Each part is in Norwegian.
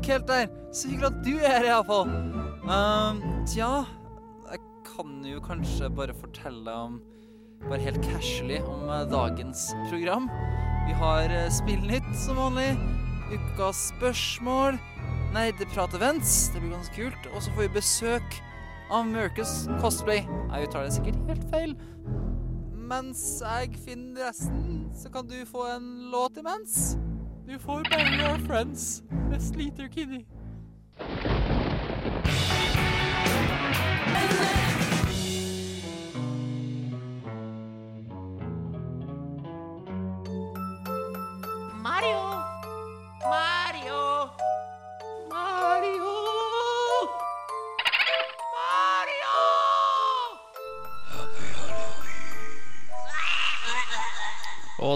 Ikke helt der. Så hyggelig at du er her, iallfall. Um, tja, jeg kan jo kanskje bare fortelle om Bare helt casually om eh, dagens program. Vi har eh, Spillnytt som vanlig. Ukas spørsmål. Nerdeprat-events. Det blir ganske kult. Og så får vi besøk av Mørkes cosplay. Jeg uttaler det sikkert helt feil. Mens jeg finner resten, så kan du få en låt imens. Du får bare your Friends Best leader, Kinney.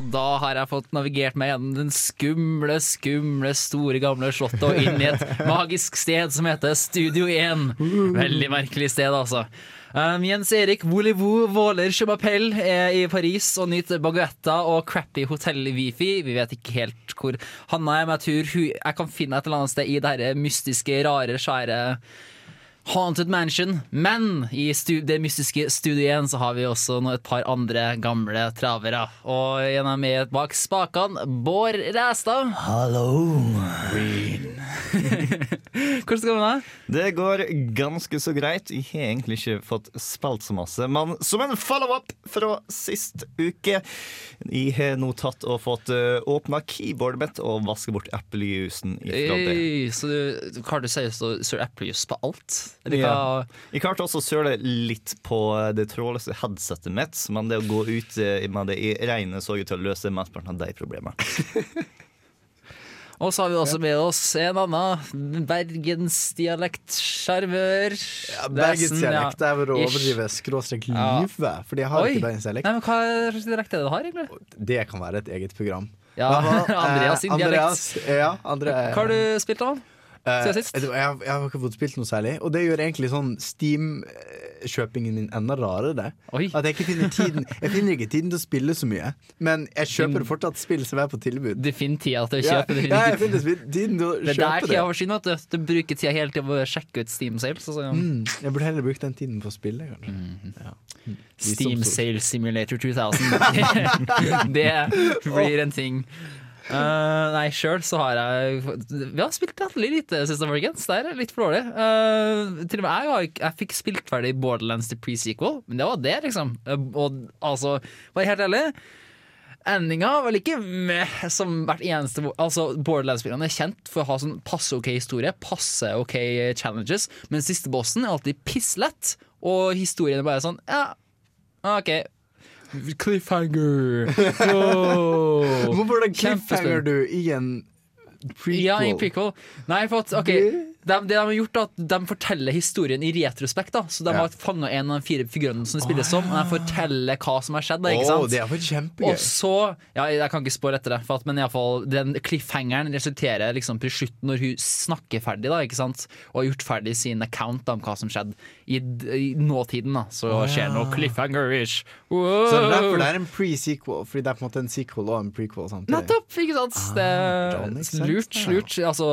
Og da har jeg fått navigert meg gjennom den skumle, skumle, store, gamle slottet og inn i et magisk sted som heter Studio 1. Veldig merkelig sted, altså. Um, Jens Erik Voulez-vous Våler Chumapel er i Paris og nyter baguetter og crappy hotell-wifi. Vi vet ikke helt hvor Hanna er, men jeg tror hun, jeg kan finne et eller annet sted i det mystiske, rare, svære Haunted Mansion. Men i stu det mystiske studioet så har vi også et par andre gamle travere. Og en av med bak spakene, Bård Ræstad. Hallo. Hvordan går det med? Det går ganske så greit. Jeg har egentlig ikke fått spilt så masse. Men som en follow-up fra sist uke Jeg har nå tatt og fått uh, åpna keyboardet mitt og vaska bort eplejusen ifra det. Så du seriøst å søle eplejus på alt? Ja. Jeg klarte også å søle litt på det trådløse headsetet mitt, men det å gå ut eh, med det i regnet så ut til å løse mesteparten av de problemene. Og så har vi også med oss en annen bergensdialektsjarmør. Ja, Bergensdialekt er vel å overdrive skråstrek Ja. lyve, for jeg har Oi. ikke bergensdialekt. Nei, men Hva slags dialekt er det du har, egentlig? Det kan være et eget program. Ja, Andreas sin eh, dialekt. Andreas, ja, Andre, Hva har du spilt av? Du hva, jeg, jeg har ikke fått spilt noe særlig, og det gjør egentlig sånn Steam-kjøpingen min enda rarere. Oi. At jeg ikke finner tiden Jeg finner ikke tiden til å spille så mye, men jeg kjøper fortsatt spill som er på tilbud. Du finner tida til å Ja, kjøpe. du ja, jeg finner tiden til å kjøpe Det er der tida det. forsvinner. vet Du Du bruker tida hele tida på å sjekke ut Steam Sales. Altså. Mm, jeg burde heller brukt den tiden på å spille, kanskje. Mm. Ja. Steam Sales Simulator 2000. det blir en ting. Uh, nei, sjøl så har jeg Vi har spilt veldig lite siste folkens. Det er litt for dårlig. Uh, til og med jeg, jeg fikk spilt ferdig Borderlands til pre-sequel, men det var det, liksom. Uh, og altså, var jeg helt ærlig Endinga var like meh som hvert eneste Altså Borderlands-spillerne er kjent for å ha sånn passe ok historie, passe ok challenges, men siste bossen er alltid pisslett, og historien er bare sånn Ja, OK. Cliffhanger. Hvorfor er det cliffhanger du i en prequel? Ja, i en prequel. Nei, for at, ok de, Det de har gjort, er at de forteller historien i retrospekt. da Så De Ja. har fanga en av de fire figurene som det spilles som, og de forteller hva som har skjedd. Da, ikke sant? Oh, det er for kjempegøy. Og så Ja, jeg kan ikke spå etter det, for at, men fall, den cliffhangeren resulterer liksom til slutten når hun snakker ferdig, da, ikke sant? og har gjort ferdig sin account da, om hva som skjedde. I, i nåtiden da så Å, skjer ja. noe cliffhanger-ish. Så er derfor det er en pre-sequel, Fordi det er på en måte en sequel og en prequel samtidig. Nettopp! ikke sant? Ah, det Lurt, lurt. Altså,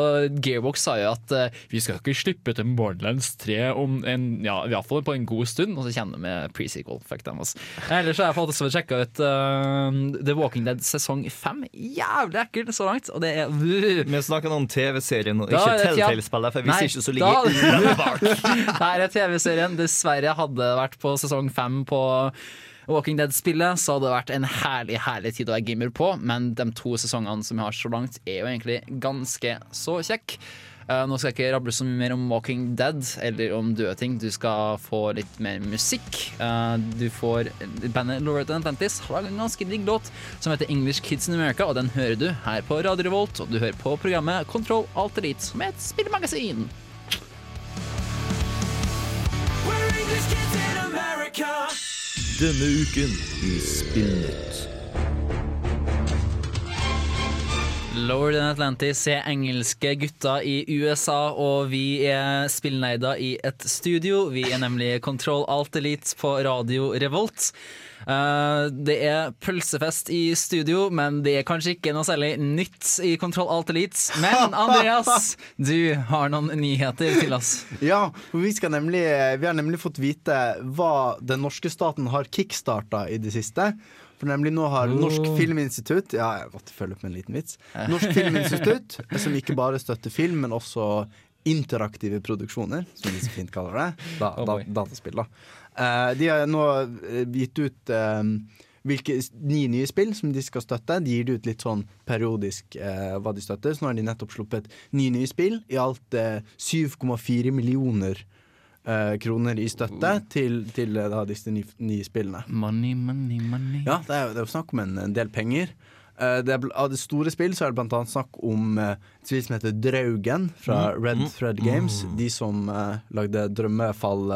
Gearbox sa jo at eh, vi skal ikke slippe til Borderlands 3 om en, ja, i hvert fall på en god stund, og så kjenner vi pre-sequel. Fuck dem, altså. Ellers har jeg fått også sjekka ut uh, The Walking Dead sesong 5. Jævlig ekkelt så langt, og det er Vi snakker om TV-serien og ikke Telltale-spillet, for hvis Nei, ikke så da- bak. Her er TV-serien. Dessverre hadde vært på sesong 5 på Walking Dead-spillet, så hadde det vært en herlig herlig tid å være gamer på. Men de to sesongene som vi har så langt, er jo egentlig ganske så kjekke. Eh, nå skal jeg ikke rable så mye mer om Walking Dead eller om døde ting. Du skal få litt mer musikk. Eh, du får Bandet Lord Atlantis har laget en ganske digg låt som heter English Kids in America, og den hører du her på Radio Revolt. Og du hører på programmet Control Alt Elite, som er et spillmagasin. Denne uken i Spillnytt. Lower than Atlantis er engelske gutter i USA, og vi er spillneider i et studio. Vi er nemlig Control Alt Elite på Radio Revolt. Eh, det er pølsefest i studio, men det er kanskje ikke noe særlig nytt i Control Alt Elite. Men Andreas, du har noen nyheter til oss. Ja, vi, skal nemlig, vi har nemlig fått vite hva den norske staten har kickstarta i det siste. For nemlig nå har Norsk Filminstitutt Ja, jeg måtte følge opp med en liten vits. Norsk Filminstitutt, som ikke bare støtter film, men også interaktive produksjoner, som de så fint kaller det. Da, da, dataspill, da. Uh, de har nå eh, gitt ut uh, hvilke ni nye spill som de skal støtte. De gir det ut litt sånn periodisk eh, hva de støtter. Så nå har de nettopp sluppet ni nye spill. I alt eh, 7,4 millioner eh, kroner i støtte til, til eh, da, disse nye, nye spillene. Money, money, money. Ja, det er, jo- det er jo snakk om en, en del penger. Uh, det er, av det store spill så er det blant annet snakk om uh, et spill som heter Draugen fra Red Thread Games. De som uh, lagde Drømmefall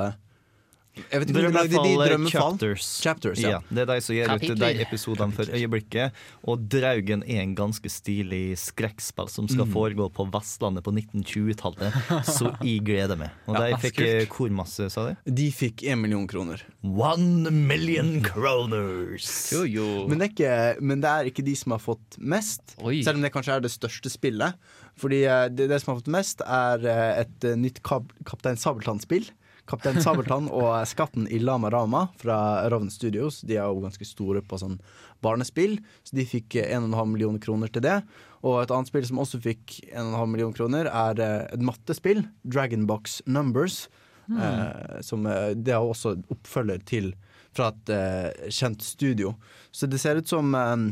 Jeg vet ikke om de lagde de Drømmefall Drømmefall. Chapters. Chapters, ja. ja. Det er de som gir ut de episodene for øyeblikket. Og Draugen er en ganske stilig skrekkspill som skal foregå på Vestlandet på 1920-tallet. Så jeg gleder meg. Og de fikk eh, hvor masse, sa de? De fikk én million kroner. One million kroners! Jo, jo. Men det, er ikke, men det er ikke de som har fått mest, Oi. selv om det kanskje er det største spillet. Fordi eh, det, det som har fått mest, er eh, et eh, nytt Kap Kaptein Sabeltann-spill. Kaptein Sabeltann og Skatten i Lama Rama fra Ravn Studios. De er jo ganske store på sånn barnespill, så de fikk eh, 1,5 millioner kroner til det. Og et annet spill som også fikk 1,5 millioner kroner, er eh, et mattespill. Dragonbox Numbers. Eh, som eh, Det er også oppfølger til fra et eh, kjent studio. Så det ser ut som eh,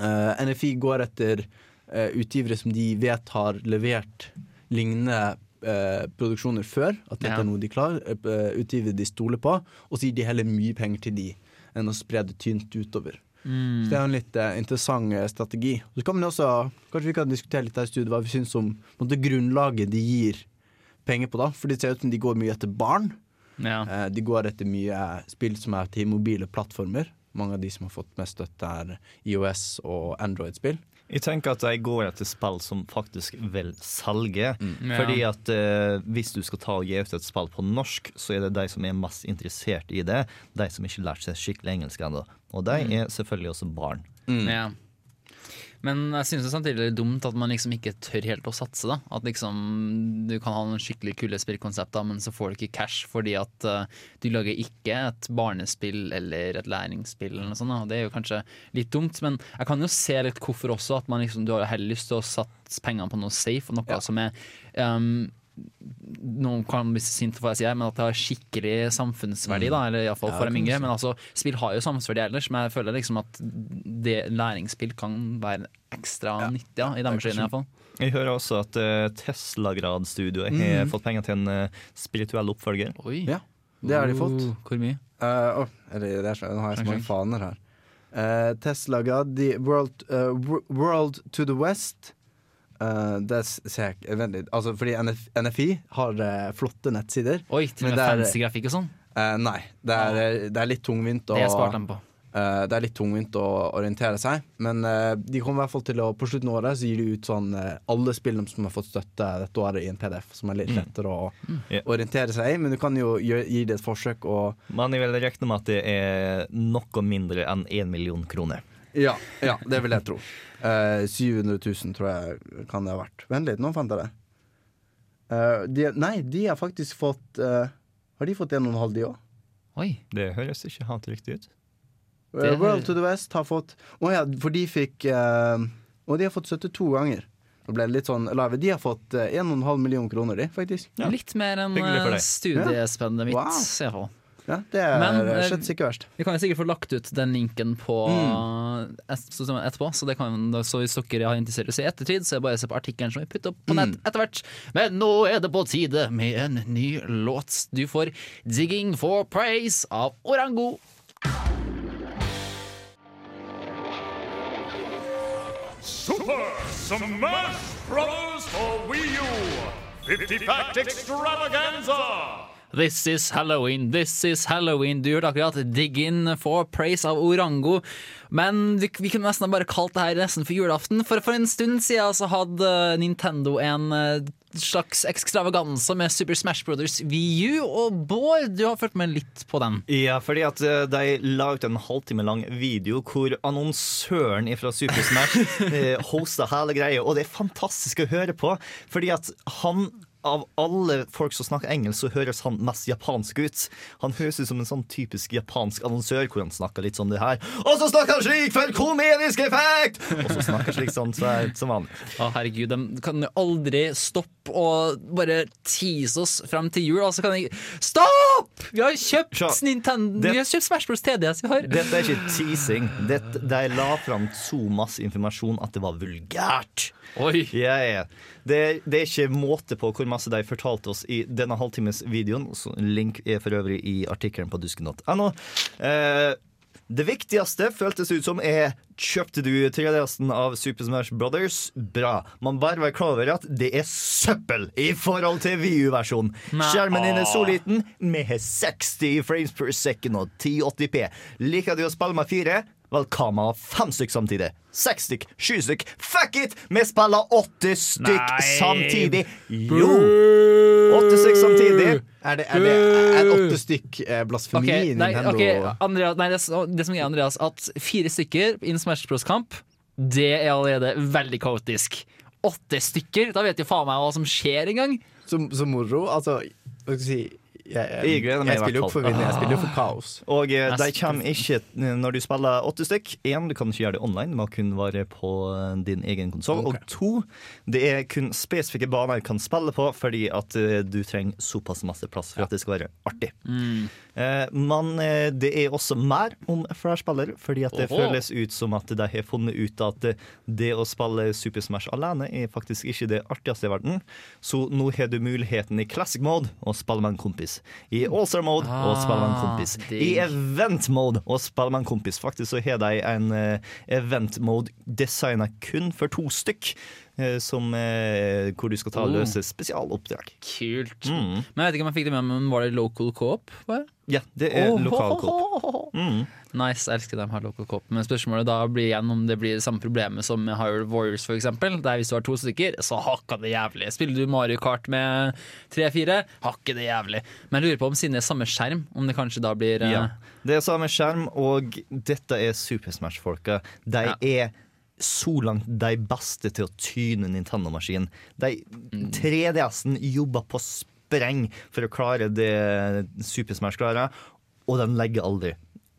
eh, NFI går etter utgivere som de vet har levert lignende eh, produksjoner før. At dette Ja. er noe de klarer. eh, utgivere de stoler på. Og så gir de heller mye penger til de enn å spre det tynt utover. Så det er en litt eh, interessant eh, strategi. Så kan man også, Kanskje vi kan diskutere litt her i studiet hva vi syns om måte, grunnlaget de gir penger på. da For det ser ut som de går mye etter barn. Ja. De går etter mye spill som er til mobile plattformer. Mange av de som har fått mest støtte, er IOS og Android-spill. Jeg tenker at de går etter spill som faktisk vil selge. Ja. Fordi at eh, hvis du skal ta og gi ut et spill på norsk, så er det de som er mest interessert i det, de som ikke lært seg skikkelig engelsk ennå. Og de er selvfølgelig også barn. Ja. Men jeg synes det samtidig er dumt at man liksom ikke tør helt å satse. da At liksom Du kan ha noen skikkelig kule spillkonsepter, men så får du ikke cash fordi at uh, du lager ikke et barnespill eller et læringsspill. Eller noe sånt, da. Det er jo kanskje litt dumt, men jeg kan jo se litt hvorfor også. At man liksom, du har heller lyst til å satse pengene på noe safe, og noe som er um, noen kan bli sint for hva jeg sier, men at det har skikkelig samfunnsverdi. Da, eller iallfall Ja, for det de yngre. Men altså, spill har jo samfunnsverdi ellers, men jeg føler liksom at det læringsspill kan være ekstra nyttig, ja, i deres øyne iallfall. Jeg hører også at uh, Tesla-gradstudioet har fått penger til en uh, spirituell oppfølger. Oi. Ja, det har de fått. Uh, hvor mye? Uh, oh, eller, det er så, nå har jeg så mange faner her. Eh, Tesla-grad, World, eh, World to the West. Eh, det ser jeg ikke vent. Altså, fordi NF, NFI har uh, flotte nettsider. Oi, til og med fancy grafikk og sånn. Uh, nei, det er, eh, det er litt tungvint å Det. Eh, er litt tungvint å orientere seg, men eh, de kommer i hvert fall til å På slutten av året så gir de ut sånn alle spillene som har fått støtte dette året i en PDF, som er litt lettere å Ja. orientere seg i. Men du kan jo gjøre, gi det et forsøk og Man vil regne med at det er noe mindre enn én million kroner. Ja, ja det vil jeg tro. Eh, 700 000 tror jeg kan det ha vært. Vent litt, nå fant jeg det. Eh, de, nei, de har faktisk fått eh, Har de fått 1,5 de òg? Oi. Det høres ikke helt riktig ut. Det- World to the West har fått Å ja, for de fikk eh, Og de har fått støtte to ganger. Nå ble det litt sånn lave. De har fått eh, 1,5 million kroner, de, faktisk. Ja. Litt mer enn uh, studiespennet mitt, Wow. i hvert fall. Ja, det er Men, eh, slett ikke verst. Vi kan jo sikkert få lagt ut den linken på Mm. så- etterpå, så, det kan, så hvis dere har interessert i å se i ettertid, så er det bare å se på artikkelen som vi putter opp på nett Mm. etter hvert. Men nå er det på tide med en ny låt. Du får 'Digging for Praise' av Orango. Super Smash Brothers for Wii U! 50 Fact Extravaganza! This is Halloween, this is Halloween. Du hørte akkurat Dig In for Praise' av Orango. Men vi, vi kunne nesten bare kalt det her nesten for julaften, for for en stund siden så hadde Nintendo en eh, slags ekstravaganse med Super Smash Brothers VU, og Bård, du har fulgt med litt på den. Ja, fordi at eh, de la ut en halvtime lang video hvor annonsøren fra Super Smash eh, hosta hele greia, og det er fantastisk å høre på, fordi at han av alle folk som snakker engelsk, så høres han mest japansk ut. Han høres ut som en sånn typisk japansk annonsør hvor han snakker litt som det her. Og så snakker han slik for komedisk effekt! Og så snakker han slik sånn så er, som vanlig. Å herregud, de kan jo aldri stoppe og bare tease oss frem til jul. Altså kan de Stopp! Vi har kjøpt Så, Nintendo det- Vi har kjøpt Smash Bros. TDS. Vi har. Dette er ikke teasing. Dette, de la fram så masse informasjon at det var vulgært. Oi. Ja, ja. Det, det er ikke måte på hvor masse de fortalte oss i denne halvtimes videoen. Link er for øvrig i artikkelen på dusken.no. Eh, det viktigste føltes ut som er Kjøpte du 3DS-en av Super Smash Brothers? Bra. Man bare være klar over at det er søppel i forhold til VU-versjonen. Skjermen din er så liten, med 60 frames per second og 1080p. Liker du å spille med fire? Vel, hva med fem stykk samtidig? Seks stykk, sju stykk. Fuck it! Vi spiller åtte stykk Nei. samtidig. Jo! Åtte stykk samtidig. Er det, er det er åtte stykk eh, blasfemi okay, i nei, Nintendo? ok, Andreas, nei det, det som er Andreas, at fire stykker i en Smash Bros-kamp, det er allerede veldig kaotisk. Åtte stykker? Da vet jo faen meg hva som skjer engang. Så, så moro. Altså, hva skal jeg si jeg, Jeg jeg, spiller jo for vinner, jeg spiller jo for kaos. Og eh, de kommer ikke når du spiller åtte stykk. Én, du kan ikke gjøre det online, det må kun være på eh, din egen konsoll. Okay. Og to, det er kun spesifikke baner du kan spille på fordi at eh, du trenger såpass masse plass for at det skal være artig. Eh, Men eh, det er også mer om flerspiller, fordi at det Oho. føles ut som at de har funnet ut at eh, det å spille Super Smash alene er faktisk ikke det artigste i verden. Så nå har du muligheten i classic mode å spille med en kompis. I all-star mode å spille med en kompis. Ah. I event mode å spille med en kompis. Faktisk så har de en eh, event mode designa kun for to stykk. Eh, Som, eh, hvor du skal ta og Oh. løse spesialoppdrag. Kult. Mm. Men jeg vet ikke om jeg fikk det med men var det local co-op? Ja, det er lokal coop. Mm. Nice, jeg elsker dem har local co-op. Men spørsmålet da blir igjen om det blir det samme problemet som med Hyrule Warriors, eksempel. Der hvis du har to stykker, så hakka det jævlig. Spiller du Mario Kart med tre-fire, hakker det jævlig. Men jeg lurer på om siden det er samme skjerm, om det kanskje da blir eh, Ja. Det er samme skjerm, og dette er Super Smash-folka. De Ja. er så langt de beste til å tyne Nintendo-maskinen. De Mm. 3DS-en jobber på spreng for å klare det Super Smash klarer, og den legger aldri.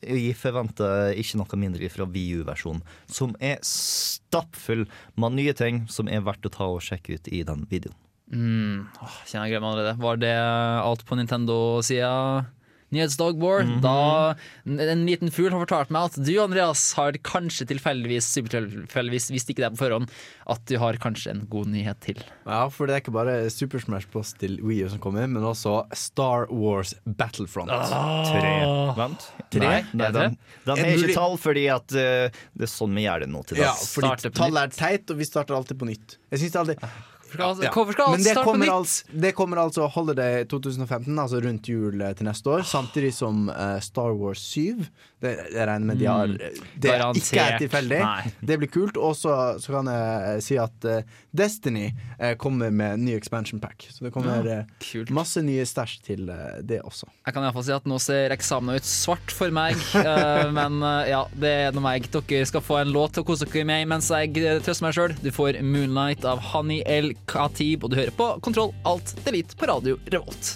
Jeg forventer ikke noe mindre fra VU-versjonen, som er stappfull med nye ting som er verdt å ta og sjekke ut i den videoen. Mm, åh, kjenner jeg gleder meg allerede. Var det alt på Nintendo-sida? Nyhetsdag, Bård. -hmm. Da En liten fugl har fortalt meg at du, Andreas, har kanskje tilfeldigvis, supertilfeldigvis, visste ikke det på forhånd, at du har kanskje en god nyhet til. Ja, for det er ikke bare Super Smash Bros. til Wii U som kommer, men også Star Wars Battlefront. Tre. Vent. Tre? Nei, nei, Er den de, de En har ikke tall fordi at uh, det er sånn vi gjør det nå til Ja, fordi tallet er teit, og vi starter alltid på nytt. Jeg synes det alltid Hvorfor skal, Ja. hvorfor skal alt starte på kommer, nytt? altså, det kommer altså Holiday 2015, altså rundt jul eh, til neste år, samtidig som uh, Star Wars 7. Det, jeg regner med de har Det ikke er tilfeldig. Det blir kult. Og så så kan jeg eh, si at eh, Destiny eh, kommer med ny expansion pack. Så det kommer eh, masse nye stæsj til det også. Jeg kan i hvert fall si at nå ser eksamen ut svart for meg, men ja, det er noe meg. Dere skal få en låt til å kose dere med mens jeg trøster meg sjøl. Du får 'Moonlight' av Hani El Khatib, og du hører på Kontroll Alt Delete på radio Revolt.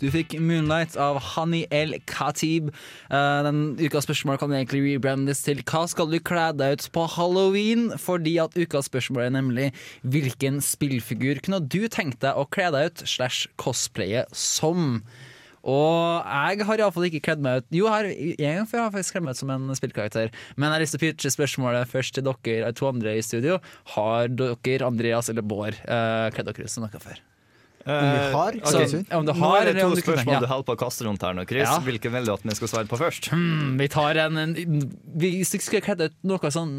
Du fikk 'Moonlight' av Hani El Khatib. Eh, den ukas spørsmål kan egentlig rebrandes til 'Hva skal du kle deg ut på halloween?' Fordi at ukas spørsmål er nemlig 'Hvilken spillfigur kunne du tenkt deg å kle deg ut slash cosplaye som?' Og jeg har iallfall ikke kledd meg ut Jo, jeg har jeg har faktisk kledd meg ut som en spillkarakter. Men jeg har lyst til å pitche spørsmålet først til dere to andre i studio. Har dere, Andreas eller Bård, uh, kledd dere ut som noe før? Om vi har? ok. Så, om du Nå er det to spørsmål ja. du holder på å kaste rundt her nå, Chris. Ja. Hvilken vil du at vi skal svare på først? Hmm, vi tar en, en Hvis du skulle kledd ut noe sånn,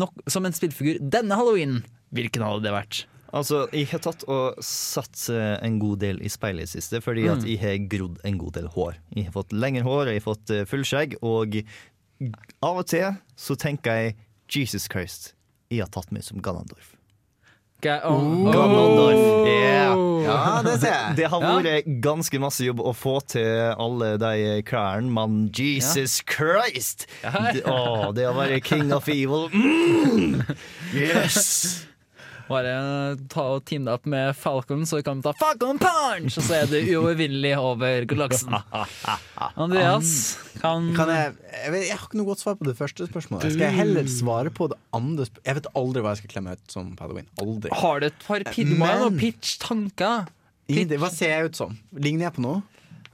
nok, som en spillfigur denne halloween, hvilken hadde det vært? Altså, Jeg har tatt og satt eh, en god del i speilet i siste, fordi at Mm. jeg har grodd en god del hår. Jeg har fått lengre hår, jeg har fått full fullskjegg, og av og til så tenker jeg Jesus Christ, jeg har tatt meg som Ganondorf. Oh. Ganondorf, yeah. Ja, det ser jeg. Det har vært ganske masse jobb å få til alle de klærne, men Jesus Christ! Ja. Det, å, det å være king of evil mm. Yes! Bare ta og team deg opp med Falcon, så du kan ta Falcon Punch! Og så er du uovervinnelig over galaksen. Andreas, kan, Kan jeg, jeg, vet, jeg har ikke noe godt svar på det første spørsmålet. Skal jeg heller svare på det andre spørsmålet? Jeg vet aldri hva jeg skal klemme ut som Padawin. Aldri. Har du et par pinner og pitch-tanker? Hva ser jeg ut som? Ligner jeg på noe?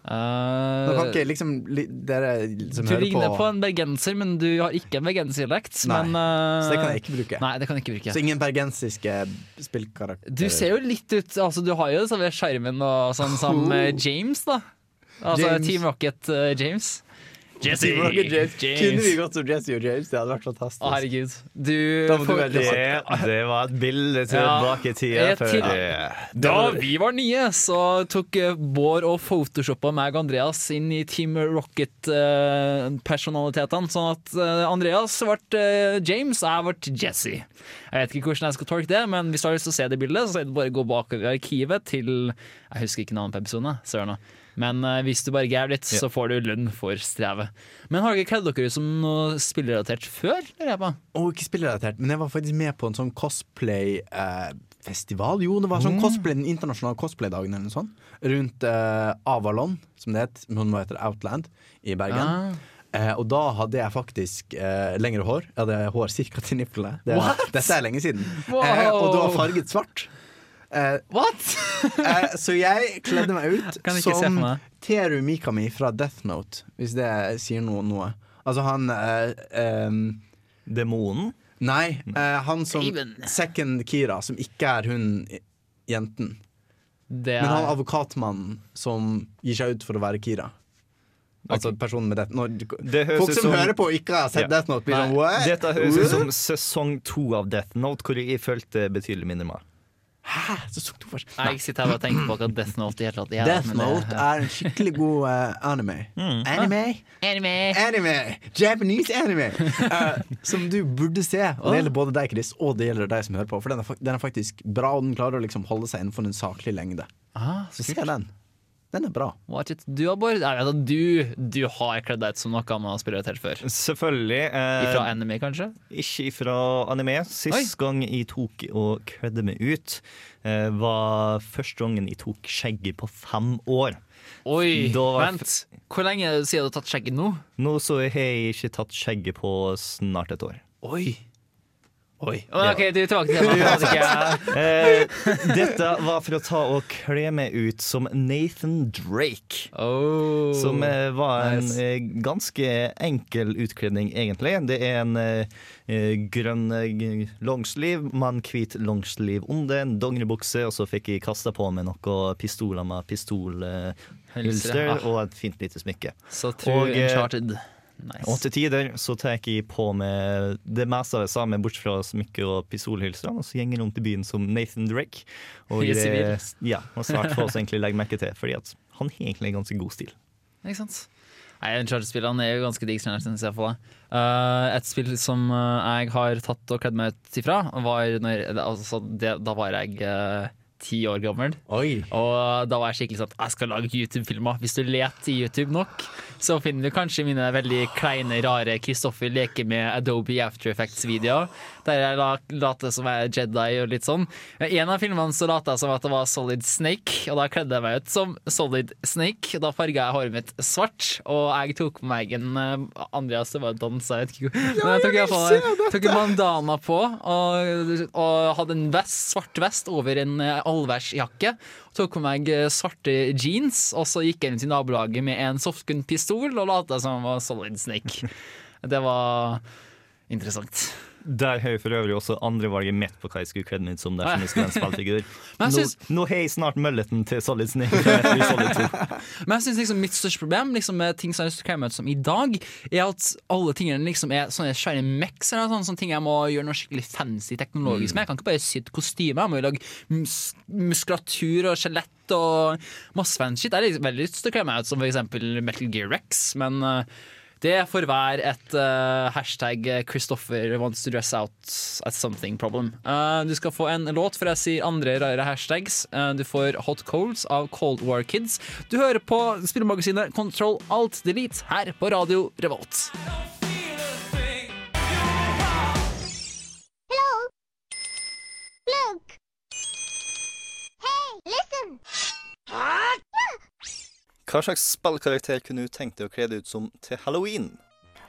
Nå kan ikke liksom li, Dere som du ligner på, på en bergenser, men du har ikke en bergenserdialekt. Eh, Så det kan jeg ikke bruke. Nei, det kan jeg ikke bruke. Så ingen bergensiske spillkarakterer? Du ser jo litt ut Altså, du har jo sjarmen og sånn som eh, James, da. Altså James. Team Rocket uh, James. Jesse! Team James. James. Kunne vi gått som Jesse og James? Det hadde vært fantastisk. Å, herregud. Du Jesse. Det, det var et bilde tilbake i tida. Til- det- Da vi var nye, så tok eh, Bård og photoshoppa meg og Andreas inn i Team Rocket-personalitetene. Sånn at eh, Andreas ble eh, James, og jeg ble Jesse. Jeg vet ikke hvordan jeg skal tolke det, men hvis du har lyst til å se det bildet, så er det bare å gå bakover i arkivet til Jeg husker ikke navnet på episoden. Søren. Men uh, hvis du bare gærer litt, så får du lønn for strevet. Men har dere kledd dere ut som noe spillrelatert før? på? Ikke spillrelatert, men jeg var faktisk med på en sånn cosplay-festival. jo, det var sånn Mm. cosplay, den internasjonale cosplaydagen eller noe sånt. Rundt eh, Avalon, som det het. Nå heter Outland i Bergen. Ah. Eh, og da hadde jeg faktisk eh, lengre hår. Jeg hadde hår ca. til nipplene. Det, dette er lenge siden. Wow. Eh, og det var farget svart. Eh, What?! uh, så jeg kledde meg ut som meg. Teru Mikami fra Death Note, hvis det sier noe. noe. Altså han uh, um, Demonen? Nei, han som Even. Second Kira, som ikke er hun jenten. Det Men han er advokatmannen som gir seg ut for å være Kira. Altså personen med Death Note. Det høres Folk som som- hører på og ikke har sett Ja. Death Note, blir sånn what? Dette høres ut som sesong to av Death Note, hvor jeg følte betydelig mindre med. Hæ? Sesong du først? Nei, Jeg sitter her og tenker på hva Death Note i hele tatt. Ja, Death Note er en skikkelig god uh, anime. Mm. Anime? Anime. Anime! Japanese anime! Uh, som du burde se. Og det gjelder både deg, Chris, og det gjelder deg som hører på. For den er, den er faktisk bra, og den klarer å liksom holde seg innenfor en saklig lengde. Ah, Så se den. Den er bra. Watch it. Du vet at du, du har kledd deg ut som noe man har spillet før. Selvfølgelig. Eh, ifra anime, kanskje? Ikke ifra anime. Sist gang jeg tok og kledde meg ut, eh, var første gangen jeg tok skjegget på fem år. Oi, Da vent. Hvor lenge siden du har tatt skjegget nå? Nå så har jeg ikke tatt skjegget på snart et år. Oi. Oi. OK, du er tilbake til det. Eh, dette var for å ta og kle meg ut som Nathan Drake. Oh, Som eh, var en nice. eh, ganske enkel utkledning, egentlig. Det er en eh, eh, grønn longsleeve med en hvit longsleeve under, en dongeribukse, og så fikk jeg kasta på meg noen pistoler med pistolhylster ah. og et fint lite smykke. Så true Og, eh, Uncharted. Nice. Og til tider så tar jeg på meg det meste av det samme, bortsett fra smykker og pistolhylstrene, og så gjenger jeg rundt i byen som Nathan Drake. Og, I det- sivil. ja, og svært få som egentlig legger merke til, fordi at han har egentlig en ganske god stil. Ikke sant? Nei, Uncharted-spillene er jo ganske digg, syns jeg. For det. Eh, et spill som uh, jeg har tatt og kledd meg ut ifra, var når altså, det, Da var jeg eh, ti år gammel. Og da var jeg skikkelig sånn jeg skal lage YouTube-filmer. Hvis du leter i YouTube nok, så finner du kanskje mine veldig kleine, rare Kristoffer leker med Adobe After Effects-videoer. Der jeg la- later som jeg er Jedi og litt sånn. I en av filmene så lot jeg som at det var Solid Snake, og da kledde jeg meg ut som Solid Snake. Da farga jeg håret mitt svart, og jeg tok på meg en eh, Andreas, det var dansa, jeg vet ikke Men jeg tok, jeg hvert tok en bandana på og, og hadde en vest, svart vest over en eh, allværsjakke. Tok på meg eh, svarte jeans, og så gikk jeg inn til nabolaget med en softgun-pistol og lot som jeg var Solid Snake. Det var interessant. Der har jeg for øvrig også andrevalget mitt på hva jeg skulle kledd meg ut som dersom jeg skulle en spillfigur. Nå, nå har jeg snart mølleten til Solid Snake. og jeg tror Solid 2. Men jeg synes liksom mitt største problem liksom, med ting som jeg har lyst til å klemme meg ut som i dag, er at alle tingene liksom er sånne svære mechs eller sånne, sånne ting jeg må gjøre noe skikkelig fancy teknologisk med. Jeg kan ikke bare sy et kostyme, jeg må jo lage mus muskulatur og skjelett og masse fancy shit. Jeg har liksom veldig lyst til å kle meg ut som eksempel Metal Gear Rex, men eh, det får være et uh, hashtag Christopher wants to dress out at something problem. Uh, du skal få en låt før jeg sier andre rare hashtags. Uh, du får Hot Colds av Cold War Kids. Du hører på spillemagasinet Control Alt Delete her på Radio Revolt. Hello? Look! Hey, listen! Hva slags spillkarakter kunne du tenkt deg å kle deg ut som til halloween?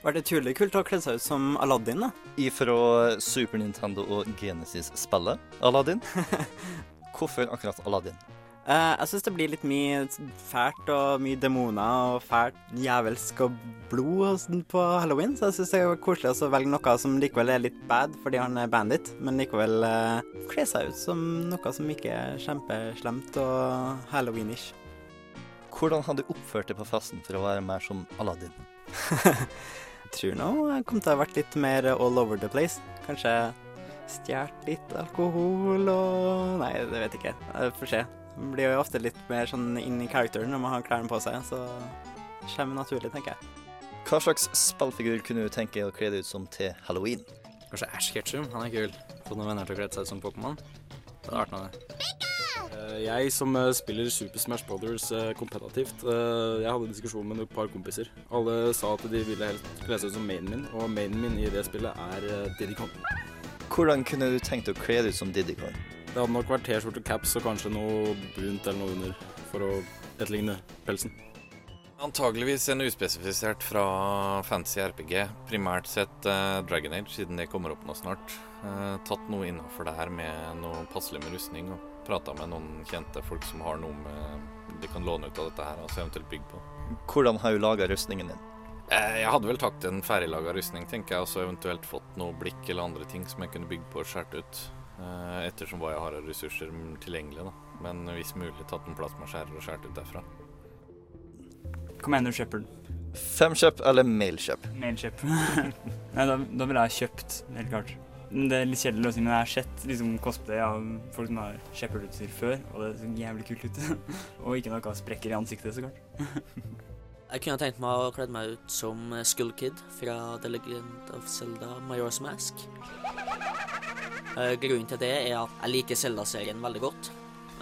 Var det utrolig kult å kle seg ut som Aladdin, da? Ifra Super Nintendo og Genesis-spillet Aladdin. Hvorfor akkurat Aladdin? Uh, jeg syns det blir litt mye fælt og mye demoner og fælt jævelsk og blod sånn på halloween, så jeg syns det er koselig å velge noe som likevel er litt bad fordi han er bandit, men likevel uh, kle seg ut som noe som ikke er kjempeslemt og halloweenish. Hvordan hadde du oppført deg på festen for å være mer som Aladdin? Jeg tror nå jeg kom til å ha vært litt mer all over the place. Kanskje stjålet litt alkohol og Nei, det vet jeg ikke. Jeg får se. Man blir jo ofte litt mer sånn inn i characteren når man har klærne på seg, så det kommer naturlig, tenker jeg. Hva slags spillfigur kunne du tenke deg å kle deg ut som til halloween? Kanskje Ash Ketchum, han er kul. Få noen venner til å kle seg ut som Pokémon. Det hadde vært noe, det. Eh, Jeg som eh, spiller Super Smash Brothers kompetitivt, kompetativt, eh, jeg hadde en diskusjon med et par kompiser. Alle sa at de ville helst kle seg ut som mainen min, og mainen min i det spillet er Diddy Kong. Hvordan kunne du tenkt å kle deg ut som Diddy Kong? Det hadde nok vært T-skjorte, caps og kanskje noe brunt eller noe under for å etterligne pelsen. Antageligvis en uspesifisert fra fancy RPG. Primært sett eh, Dragon Age, siden det kommer opp nå snart. Eh, tatt noe innafor her med noe passelig med rustning, og prata med noen kjente folk som har noe med de kan låne ut av dette her, og altså eventuelt bygge på. Hvordan har du laga rustningen din? Eh, jeg hadde vel tatt en ferdiglaga rustning, tenker jeg, og så eventuelt fått noe blikk eller andre ting som jeg kunne bygd på og skåret ut. Eh, ettersom hva jeg har av ressurser tilgjengelig, da. Men hvis mulig tatt en plasmaskjærer og skåret ut derfra. Commander Shepherd. Femkjøp eller mailkjøp? Mailkjøp. Nei, da, da ville jeg kjøpt, helt klart. Det er litt kjedelig si men jeg har sett liksom, cosplay av folk som har Shepherd-utstyr før, og det ser jævlig kult ut. og ikke noe sprekker i ansiktet, så klart. Jeg kunne tenkt meg å kle meg ut som eh, Skull Kid fra The Legend of Zelda Majora's Mask. Eh, Grunnen til det er at jeg liker Zelda-serien veldig godt.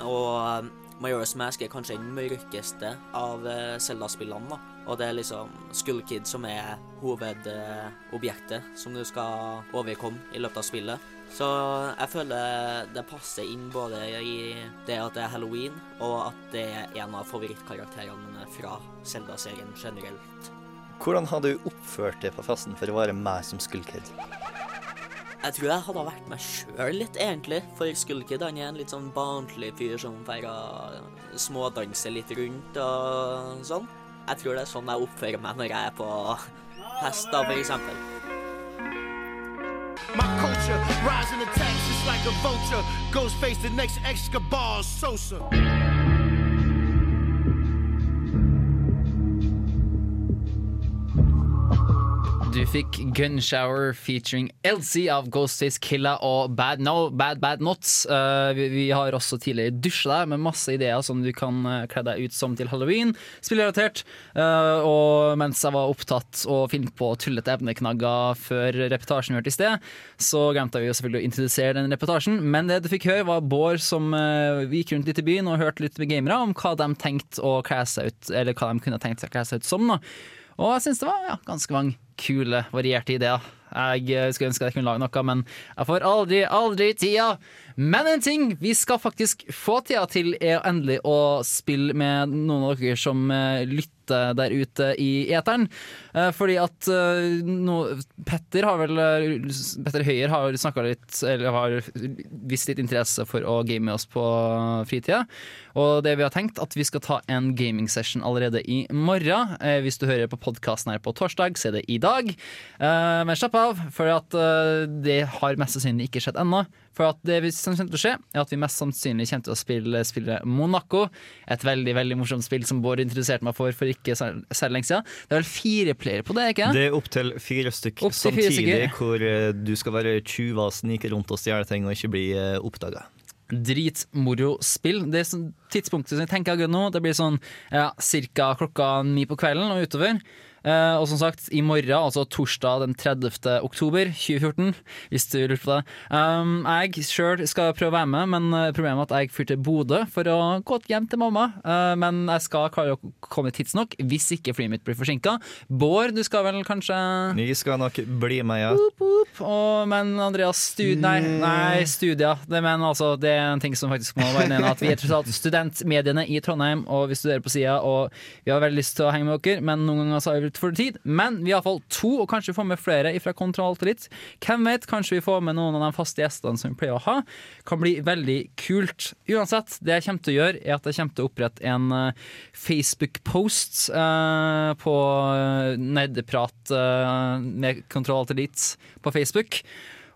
Og eh, Majora's Mask er kanskje den mørkeste av Zelda-spillene. da. Og det er liksom Skull Kid som er hovedobjektet som du skal overkomme i løpet av spillet. Så jeg føler det passer inn både i det at det er halloween, og at det er en av favorittkarakterene mine fra Selda-serien generelt. Hvordan hadde du oppført deg på festen for å være meg som Skull Kid? Jeg tror jeg hadde vært meg sjøl litt, egentlig. For Skullkid han er en litt sånn barnslig fyr som feirer smådanser litt rundt og sånn. Jeg tror det er sånn jeg oppfører meg når jeg er på fest, da, eksempel. My culture, rising attacks just like a vulture. Ghost face the next Escobar Sosa. Du fikk Gunshower featuring Elsie av Ghostface Killa og Bad No, Bad Bad Knots. Uh, vi, vi har også tidligere dusja deg med masse ideer som du kan uh, kle deg ut som til halloween. Spillrelatert. Uh, og mens jeg var opptatt å finne på tullete evneknagger før reportasjen vi hørte i sted, så glemte vi jo selvfølgelig å introdusere den reportasjen. Men det du fikk høre, var Bård som uh, gikk rundt litt i byen og hørte litt med gamere om hva de tenkte å kle seg ut, eller hva de kunne tenkt seg å kle seg ut som. Da. Og jeg syns det var ja, ganske mange kule, varierte ideer. Jeg eh, skulle ønske jeg kunne lage noe, men jeg får aldri, aldri tida. Men en ting vi skal faktisk få tida til, er endelig å spille med noen av dere som eh, lytter der ute i eteren. Eh, Fordi at eh, nå, Petter har vel eh, Petter Høyer har snakka litt, eller har vist litt interesse for å game med oss på fritida. Og det vi har tenkt, at vi skal ta en gaming session allerede i morgen. Hvis du hører på podkasten her på torsdag, så er det i dag. Men slapp av, for at det har mest sannsynlig ikke skjedd ennå. For at det som kommer til å skje, er at vi mest sannsynlig kommer til å spille, spillet Monaco. Et veldig veldig morsomt spill som Bård introduserte meg for for ikke særlig lenge siden. Det er vel fire playere på det, ikke Det er opptil fire stykk Opp fire samtidig, stykker. hvor eh, du skal være tjuv og snike rundt og stjele ting og ikke bli uh, oppdaga. Dritmoro spill. Det er sånn tidspunktet som jeg tenker nå, det blir sånn ja, ca. klokka ni på kvelden og utover. Eh, og som sagt, i morgen, altså torsdag den 30. oktober 2014, hvis du lurer på det. Um, jeg sjøl skal prøve å være med, men eh, problemet er at jeg flyr til Bodø for å gå hjem til mamma. Uh, men jeg skal klare å komme tidsnok, hvis ikke flyet mitt blir forsinka. Bård, du skal vel kanskje Vi skal nok bli med, ja. Boop, og, men Andreas, stud, nei, nei, studier. Det, men altså, det er en ting som faktisk må være nevnt. At vi er tross alt studentmediene i Trondheim, og vi studerer på sida. Og vi har veldig lyst til å henge med dere, men noen ganger så har vi litt for tid. Men vi har iallfall to, og kanskje vi får med flere fra Kontroll litt. Hvem vet, kanskje vi får med noen av de faste gjestene som vi pleier å ha. Kan bli veldig kult. Uansett, det jeg kommer til å gjøre, er at jeg kommer til å opprette en eh, Facebook-post eh, på eh, Nerdeprat eh, med Kontroll litt på Facebook.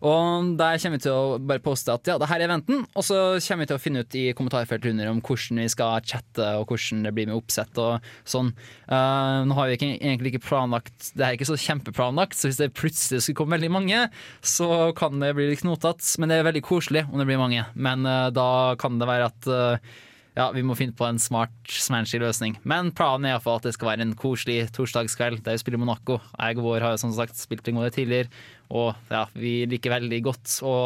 Og der kommer vi til å bare poste at ja, det her er eventen, og så kommer vi til å finne ut i kommentarfeltet under om hvordan vi skal chatte og hvordan det blir med oppsett og sånn. Uh, nå har vi ikke, egentlig ikke planlagt Det er ikke så kjempeplanlagt, så hvis det plutselig skulle komme veldig mange, så kan det bli litt knotete. Men det er veldig koselig om det blir mange. Men uh, da kan det være at uh, ja, vi må finne på en smart, smanshy løsning. Men planen er iallfall at det skal være en koselig torsdagskveld der vi spiller Monaco. Jeg og Vår har jo som sagt spilt en gang tidligere, og ja, vi liker veldig godt å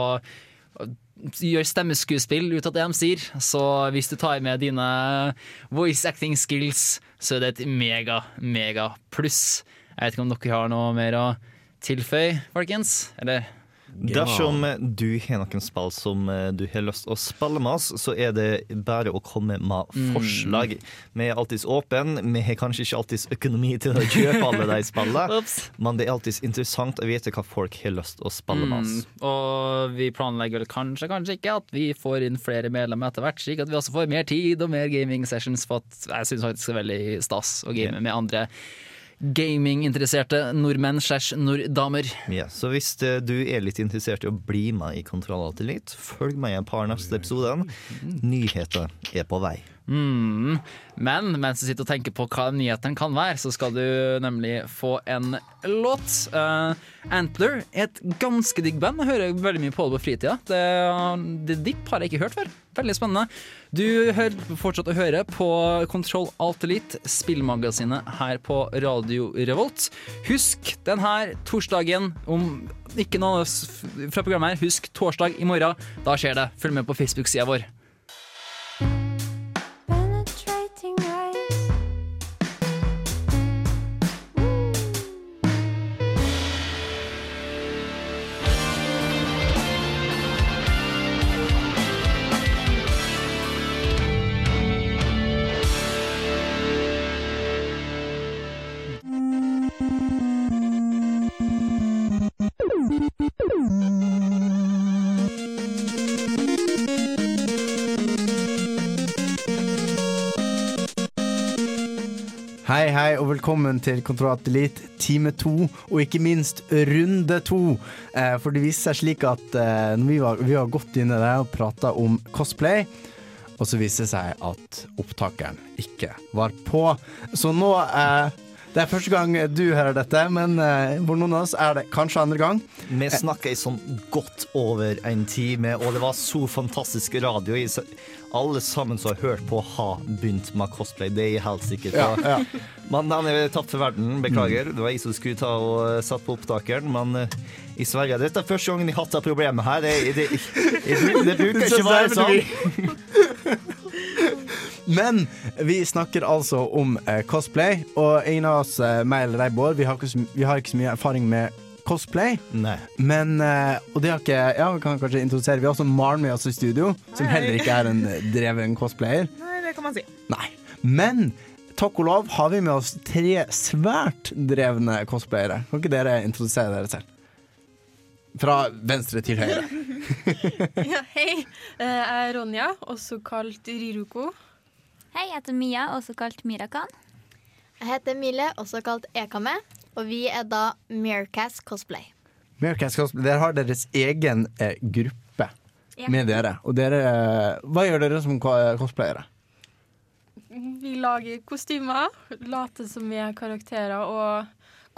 gjøre stemmeskuespill ut av det de sier. Så hvis du tar med dine voice acting skills, så er det et mega, mega pluss. Jeg vet ikke om dere har noe mer å tilføye, folkens? Eller? Dersom du har noen spill som eh, du har lyst å spille med oss, så er det bare å komme med Mm. forslag. Vi er alltids åpne. Vi har kanskje ikke alltids økonomi til å kjøpe alle de spillene, men det er alltids interessant å vite hva folk har lyst å spille med oss. Mm, og vi planlegger vel kanskje, kanskje ikke at vi får inn flere medlemmer etter hvert, slik at vi også får mer tid og mer gaming sessions. For at jeg syns faktisk det er veldig stas å game med andre gaminginteresserte nordmenn slash norddamer. Ja, så hvis eh, du er litt interessert i å bli med i Kontroll Alt Elite, følg med i et par neste episoder. Nyheter er på vei. Mm. Men mens du sitter og tenker på hva nyhetene kan være, så skal du nemlig få en låt. Uh, Antler er et ganske digg band. Jeg hører veldig mye på det på fritida. Det, det Dipp har jeg ikke hørt før. Veldig spennende. Du hører fortsatt å høre på Kontroll Alt Elite, spillmagasinet her på Radio Revolt. Husk denne torsdagen om ikke noe fra programmet her. Husk torsdag i morgen. Da skjer det. Følg med på Facebook-sida vår. Hei, og velkommen til Kontrollat Elite time to, og ikke minst runde to. Eh, for det viser seg slik at eh, vi, var, vi var godt inne der og prata om cosplay, og så viste det seg at opptakeren ikke var på. Så nå, eh, Det er første gang du hører dette, men eh, for noen av oss er det kanskje andre gang. Vi snakka i sånn godt over en time, og det var så fantastisk radio. Alle sammen som har hørt på, har begynt med cosplay. Det er jeg helt sikker på. Ja, ja. Men den er tapt for verden. Beklager. Det var jeg som skulle ta og eh, satt på opptakeren, men eh, i Sverige Dette er første gangen jeg har hatt det problemet her. Det, det, det, det bruker ikke å være sånn. Men vi snakker altså om eh, cosplay, og ingen av oss, eh, meg eller deg, Bård, vi har, ikke så, vi har ikke så mye erfaring med cosplay. Nei. Men eh, Og det har ikke Ja, vi kan kanskje introdusere Vi har også Maren med oss i studio, som Hei. heller ikke er en eh, dreven cosplayer. Nei, det kan man si. Nei. Men takk og lov har vi med oss tre svært drevne cosplayere. Kan ikke dere introdusere dere selv? Fra venstre til høyre. ja, hei, Eh, jeg er Ronja, også kalt Riruko. Hei, jeg heter Mia, også kalt Mirakan. Jeg heter Emilie, også kalt Ekame, og vi er da Meercast Cosplay. American Cosplay, Dere har deres egen eh, gruppe Ja. med dere. Og dere eh, Hva gjør dere som cosplayere? Vi lager kostymer, later som vi er karakterer, og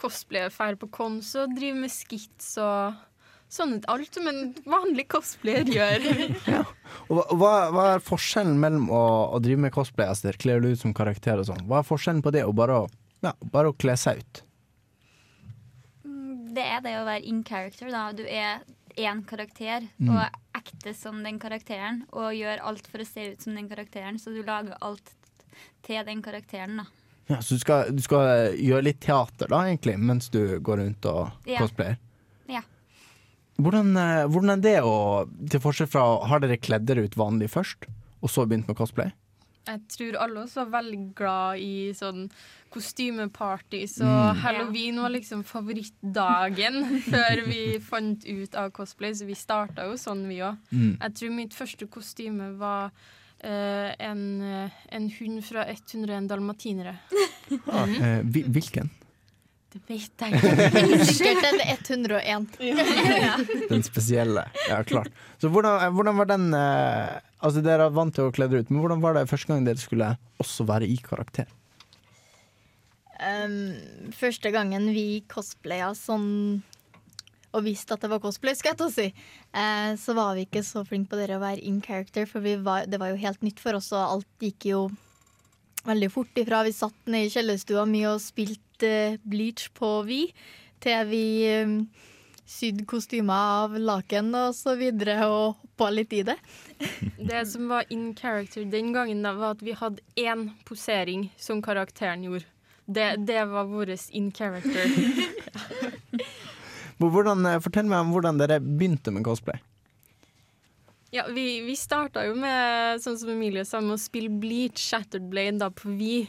cosplayer drar på kons og driver med skits og sånn alt som en vanlig cosplayer gjør. Og hva, hva, er forskjellen mellom å, å drive med cosplay, Ester, kle dere ut som karakter og sånn? Hva er forskjellen på det og bare å, ja, bare å kle seg ut? Det er det å være in character. da. Du er én karakter Mm. og ekte som den karakteren. Og gjør alt for å se ut som den karakteren, så du lager alt til den karakteren. da. Ja, så du skal, du skal eh, gjøre litt teater da, egentlig, mens du går rundt og Ja. cosplayer? Hvordan, eh, hvordan er det å Til forskjell fra Har dere kledd dere ut vanlig først, og så begynt med cosplay? Jeg tror alle oss var veldig glad i sånn kostymeparty, så Mm. halloween var liksom favorittdagen før vi fant ut av cosplay, så vi starta jo sånn, vi òg. Mm. Jeg tror mitt første kostyme var uh, en, eh, en hund fra 101 dalmatinere. Mm. Eh, hvilken? Det vet jeg ikke. Sikkert den 101. Den spesielle. Ja, klart. Så hvordan, eh, hvordan var den eh, Altså Dere er vant til å kle dere ut, men hvordan var det første gang dere skulle også være i karakter? Um, første gangen vi cosplaya sånn og visste at det var cosplay, skal jeg til å si, eh, så var vi ikke så flinke på det å være in character, for vi var, det var jo helt nytt for oss, og alt gikk jo veldig fort ifra. Vi satt nede i kjellerstua mye og spilte eh, bleach på vi, til vi um, sydde kostymer av laken og så videre, og hoppa litt i det. Det som var in character den gangen, da, var at vi hadde én posering som karakteren gjorde. Det, det var vår in character. Hvordan, eh, fortell meg om hvordan dere begynte med cosplay. Ja, vi, vi starta jo med, sånn som Emilie sa, med å spille Bleach Shattered Blade da på Vi.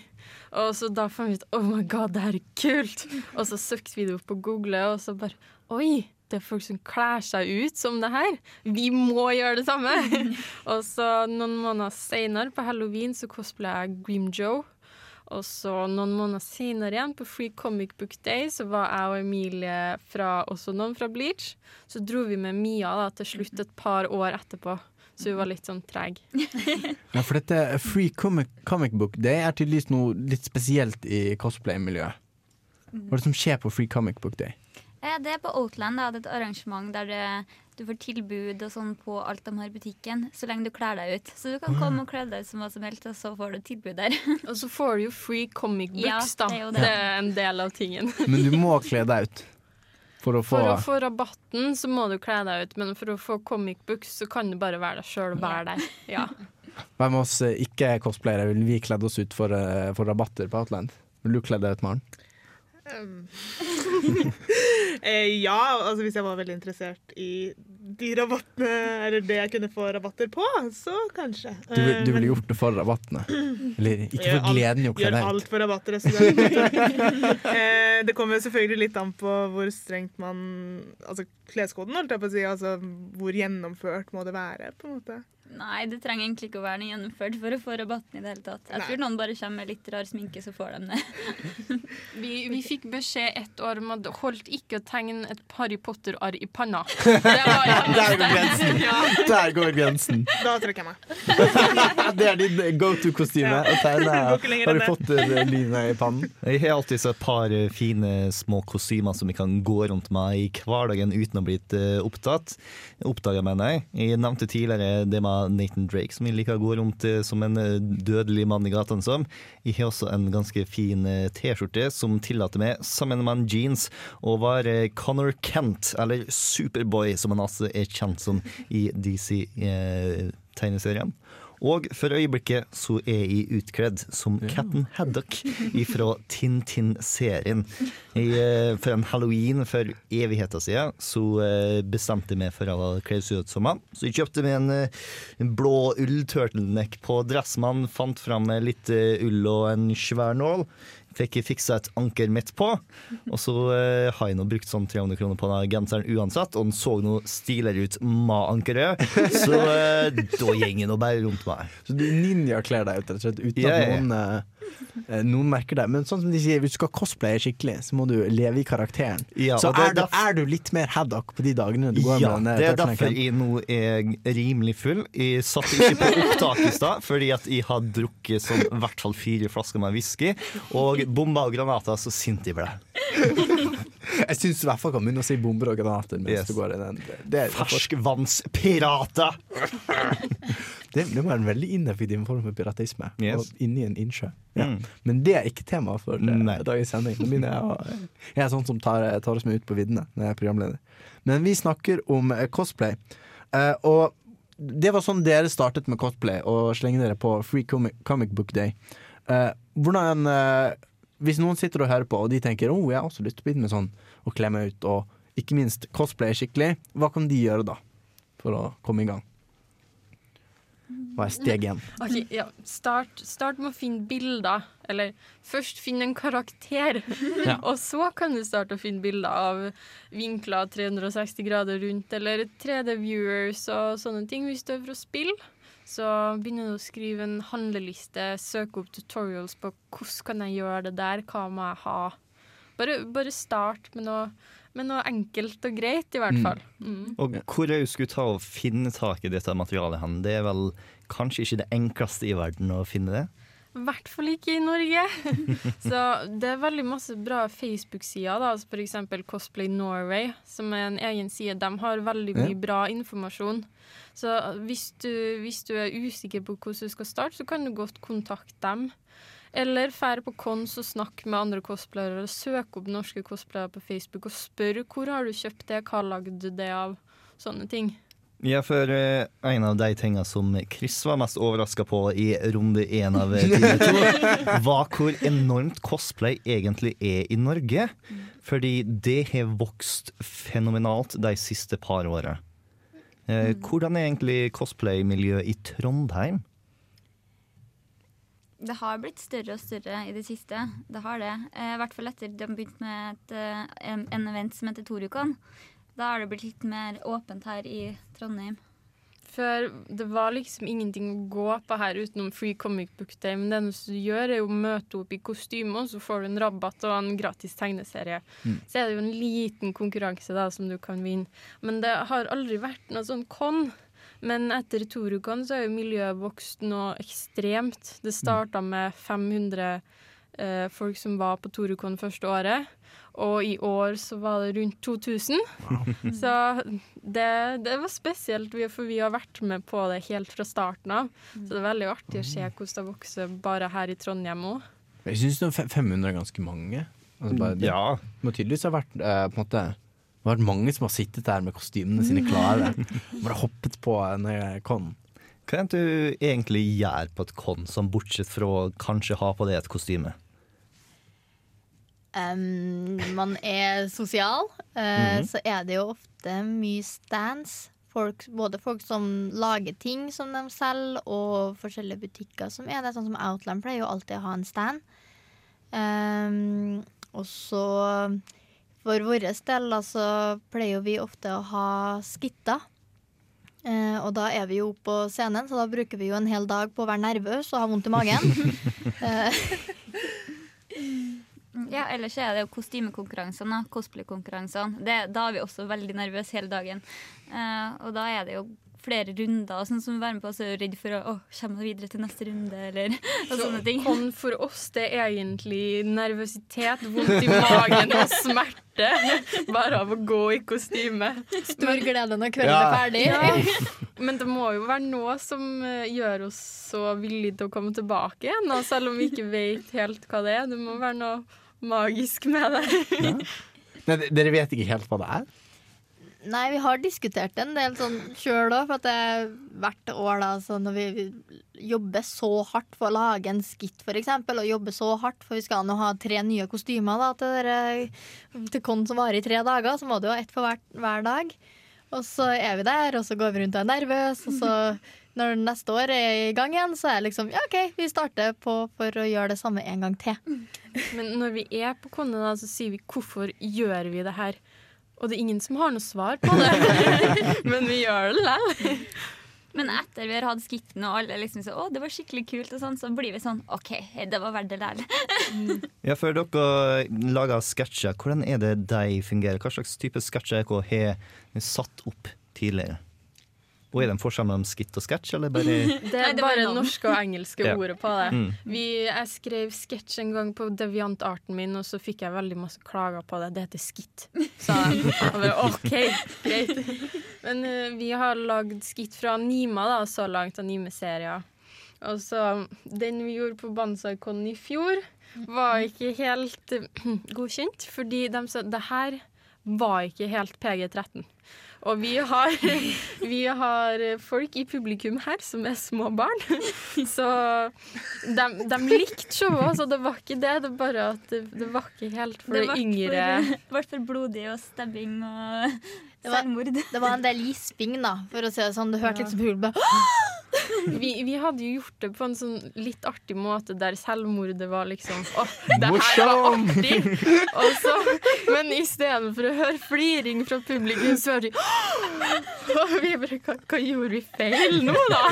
Og så da fant vi ut oh my god, det her er kult! Og så søkte vi det opp på Google, og så bare oi! Det er folk som kler seg ut som det her. Vi må gjøre det samme! og så noen måneder seinere, på halloween, så cosplaya jeg Grim Joe. Og så noen måneder senere igjen, på Free Comic Book Day, så var jeg og Emilie fra, også noen fra Bleach. Så dro vi med Mia da, til slutt et par år etterpå. Så vi var litt sånn treg. Ja, for dette Free Comic, comic Book Det er tydeligvis noe litt spesielt i cosplay-miljøet. Hva er det som skjer på Free Comic Book Day? Eh, Det er på Outland. Da. Det er et arrangement der du, du får tilbud og sånn på alt de har i butikken, så lenge du kler deg ut. Så du kan komme og kle deg ut som hva som helst, og så får du tilbud der. Og så får du jo free comic books, Ja, da. det er jo Det. det. er en del av tingen. Men du må kle deg ut for å få For å få rabatten så må du kle deg ut, men for å få comic books så kan du bare være deg sjøl og være der. Ja. Hvem av oss eh, ikke cosplayere vil vi kledd oss ut for, eh, for rabatter på Outland? Vil du kle deg ut, Maren? Um. eh, ja, altså hvis jeg var veldig interessert i de rabattene, eller det jeg kunne få rabatter på, så kanskje. Du, Eh, du ville gjort det for rabattene? Eller ikke for gleden kle Gjør alt for rabatter. altså. eh, det kommer selvfølgelig litt an på hvor strengt man Altså kleskoden, holdt jeg på å si. Altså hvor gjennomført må det være, på en måte. Nei, det trenger egentlig ikke å være noe gjennomført for å få rabatten i det hele tatt. Jeg Nei. tror noen bare kommer med litt rar sminke, så får de det. Vi, vi fikk beskjed ett år om at det holdt ikke å tegne et Harry Potter-arr i panna. Det var det Der går grensen! Ja. Der går grensen. Da trykker jeg meg. Det er din go to-kostyme. Ja. Å tegne Harry. Potter-lynet i pannen. Jeg har alltid så et par eh, fine små kostymer som jeg kan gå rundt med i hverdagen uten å bli eh, opptatt. Oppdaga, mener jeg. Jeg nevnte tidligere det med Nathan Drake, som jeg liker å gå rundt eh, som en eh, dødelig mann i gatene som. Jeg har også en ganske fin eh, T-skjorte som tillater meg, sammen med en jeans, å være Connor Kent, eller Superboy, som han altså er kjent som i DC-tegneserien. Og for øyeblikket så er jeg utkledd som Captain Haddock fra Tintin-serien. Eh, For en halloween for evigheter siden så eh, bestemte jeg meg for å kle seg ut som han. Så jeg kjøpte meg en, eh, en blå ull-turtleneck på Dressmann, fant fram litt ull og en svær nål. Fikk jeg fiksa et anker midt på, og så eh, har jeg nå brukt sånn 300 kroner på denne genseren uansett, og den så noe stiligere ut med ankeret, så eh, da går den nå bare rundt meg. Så du ninjakler deg ut, rett og slett, uten Ja, at ja. noen, eh, noen merker deg. Men sånn som de sier, hvis du skal cosplaye skikkelig, så må du leve i karakteren. Ja, så og det er er, du, derf- er du litt mer haddock på de dagene du går Ja, med den det er turtlenecken. derfor jeg nå er rimelig full. Jeg satt ikke på opptak i stad, fordi at jeg har drukket sånn i hvert fall fire flasker med whisky, og bomber og granater så sint de ble. Jeg syns i hvert fall kan begynne å si bomber og granater mens Yes. du går i den. Det, Ferskvannspirater! det, det var en veldig ineffektiv form for piratisme. Yes. Og inni en innsjø. Ja. Mm. Men det er ikke tema for eh, Nei. dagens sending. Jeg, jeg er sånn som tar, tar oss med ut på viddene når jeg er programleder. Men vi snakker om eh, cosplay. Uh, og det var sånn dere startet med cosplay, og slenge dere på Free Comic, comic Book Day. Uh, hvordan eh, Hvis noen sitter og hører på, og de tenker oh, jeg har også lyst til å begynne med sånn, og meg ut, og ikke minst cosplay skikkelig, hva kan de gjøre da? For å komme i gang? Hva er steg én? Ok, ja. start, start med å finne bilder. Eller først finne en karakter. Ja. og så kan du starte å finne bilder av vinkler 360 grader rundt, eller 3D-viewers og sånne ting. Hvis du er for å spille, så begynner du å skrive en handleliste, søke opp tutorials på hvordan kan jeg gjøre det der, hva må jeg ha. Bare, bare start med noe, med noe enkelt og greit, i hvert Mm. fall. Mm. Og hvor jeg skulle ta og finne tak i dette materialet hen, det er vel kanskje ikke det enkleste i verden å finne det? I hvert fall ikke i Norge. så det er veldig masse bra Facebook-sider, altså eksempel Cosplay Norway, som er en egen side. De har veldig mye bra informasjon. Så hvis du, hvis du er usikker på hvordan du skal starte, så kan du godt kontakte dem. Eller fære på Kons og snakk med andre cosplayere. Søk opp norske cosplayere på Facebook og spør hvor har du kjøpt det, hva lagde du det av? Sånne ting. Ja, for eh, en av de tingene som Chris var mest overraska på i runde én av eh, time to, var hvor enormt cosplay egentlig er i Norge. Fordi det har vokst fenomenalt de siste par åra. Eh, hvordan er egentlig cosplay-miljøet i Trondheim? Det har blitt større og større i det siste. Det har det. Eh, I hvert fall etter de begynte med et, eh, en, en event som heter Torukon. Da har det blitt litt mer åpent her i Trondheim. For det var liksom ingenting å gå på her utenom Free Comic Book Day. Men det eneste du gjør, er å møte opp i kostyme, og så får du en rabatt og en gratis tegneserie. Mm. Så er det jo en liten konkurranse da som du kan vinne. Men det har aldri vært noe sånn con. Men etter Torukon så har jo miljøet vokst noe ekstremt. Det starta med 500 eh, folk som var på Torukon første året. Og i år så var det rundt 2000. Så det, det var spesielt, for vi har vært med på det helt fra starten av. Så det er veldig artig å se hvordan det vokser bare her i Trondheim òg. Jeg syns 500 er ganske mange. Altså bare det, Ja. må tydeligvis ha vært eh, på en måte Det har vært mange som har sittet der med kostymene sine klare. Bare hoppet på en eh, con. Hva er det du egentlig gjør på et con, som bortsett fra å kanskje ha på deg et kostyme? Um, man er sosial, uh, mm -hmm. så er det jo ofte mye stands. Folk, både folk som lager ting som de selger, og forskjellige butikker som er det. Sånn som Outland pleier jo alltid å ha en stand. Um, og så for vår del så pleier vi ofte å ha skitter. Eh, og da er vi jo på scenen, så da bruker vi jo en hel dag på å være nervøs og ha vondt i magen. eh, Ja, ellers er det jo kostymekonkurransene, cosplaykonkurransene. Da er vi også veldig nervøse hele dagen. Uh, og da er det jo flere runder og sånn som være med på, så er du redd for å komme videre til neste runde, eller og sånne ting. Kon for oss det er egentlig nervøsitet, vondt i magen og smerte bare av å gå i kostyme. Stor glede når kvelden er ferdig. Ja. Men det må jo være noe som eh, gjør oss så villige til å komme tilbake igjen, selv om vi ikke vet helt hva det er. Det må være noe magisk med det. Nei, d- dere vet ikke helt hva det er? Nei, vi har diskutert en del sånn sjøl òg, for at det hvert år da, så når vi jobber så hardt for å lage en skit, eksempel, og jobber så hardt, for vi skal nå ha tre nye kostymer da, til, dere, til kon som varer i tre dager, så må du ha ett for hver, hver dag. Og så er vi der, og så går vi rundt og er nervøse, og så når neste år er i gang igjen, så er det liksom ja, OK, vi starter på for å gjøre det samme en gang til. Men når vi er på Konne, da, så sier vi 'hvorfor gjør vi det her'? Og det er ingen som har noe svar på det. Men vi gjør det likevel. Men etter vi har hatt skitten og alle liksom så, å, det var skikkelig kult, og sånn, så blir vi sånn OK, det var verdt det likevel. Ja, Før dere lager sketsjer, hvordan er det de fungerer? Hva slags type sketsjer dere har satt opp tidligere? Og Er det en forskjell mellom skitt og sketsj, eller bare Det er bare norske og engelske Ja. ordet på det. Mm. Vi, jeg skrev sketsj en gang på deviantarten min, og så fikk jeg veldig masse klager på det. Det heter skitt, sa jeg. Og bare, OK, greit. Men uh, vi har lagd skitt fra Nima da, så langt, anime-serier. Og så Den vi gjorde på Banzai-Con i fjor, var ikke helt uh, godkjent, fordi de sa det her var ikke helt PG-13. Og vi har, vi har folk i publikum her som er små barn. Så de, de likte showet, så det var ikke det. Det bare at det, det var ikke helt for Det det yngre. for, ble for blodig og stabbing og selvmord. Det var en del gisping, da, for å si det sånn. Du hørte liksom som bare Vi, vi hadde jo gjort det på en sånn litt artig måte der selvmordet var liksom Å, det her var artig! Og så, men istedenfor å høre fliring fra publikum, så var Og vi bare hva, hva gjorde vi feil nå, da?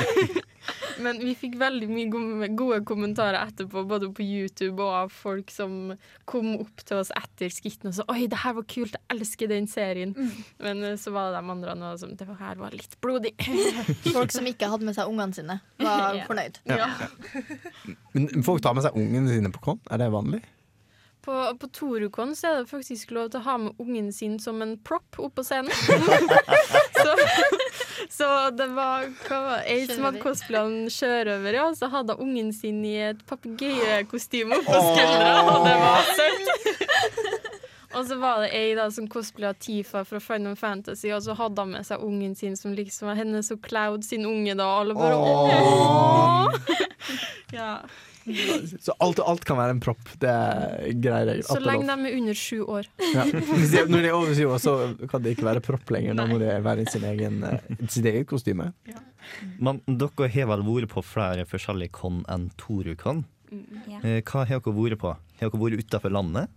Men vi fikk veldig mye gode, gode kommentarer etterpå, både på YouTube og av folk som kom opp til oss etter skitten og sa 'oi, det her var kult, jeg elsker den serien'. Men eh, så var det de andre nå som det her var litt blodig. Folk som ikke hadde med seg ungene sine, var Ja. fornøyd. Ja. Men folk tar med seg ungene sine på kon? Er det vanlig? På, på Torukon så er det faktisk lov til å ha med ungen sin som en prop opp på scenen. så, så det var hva ei som hadde cosplayen cosplaya sjørøver, ja. Så hadde hun ungen sin i et papegøyekostyme oppå skuldra, og det var søtt. Og så var det ei da som cosplaya Tifa fra Final Fantasy, og så hadde hun med seg ungen sin som liksom var hennes og Cloud sin unge, da. Og alle bare ååå! ja. Så alt, alt kan være en propp. Det er grei regel. Så lenge de er under sju år. Ja. Når de er over sju år, så kan det ikke være propp lenger. Da må de være i sin egen, eh, sitt eget kostyme. Men dere har vel vært på flere forskjellige con enn Torukon? Ja. Eh, Hva har dere vært på? Har dere vært utenfor landet?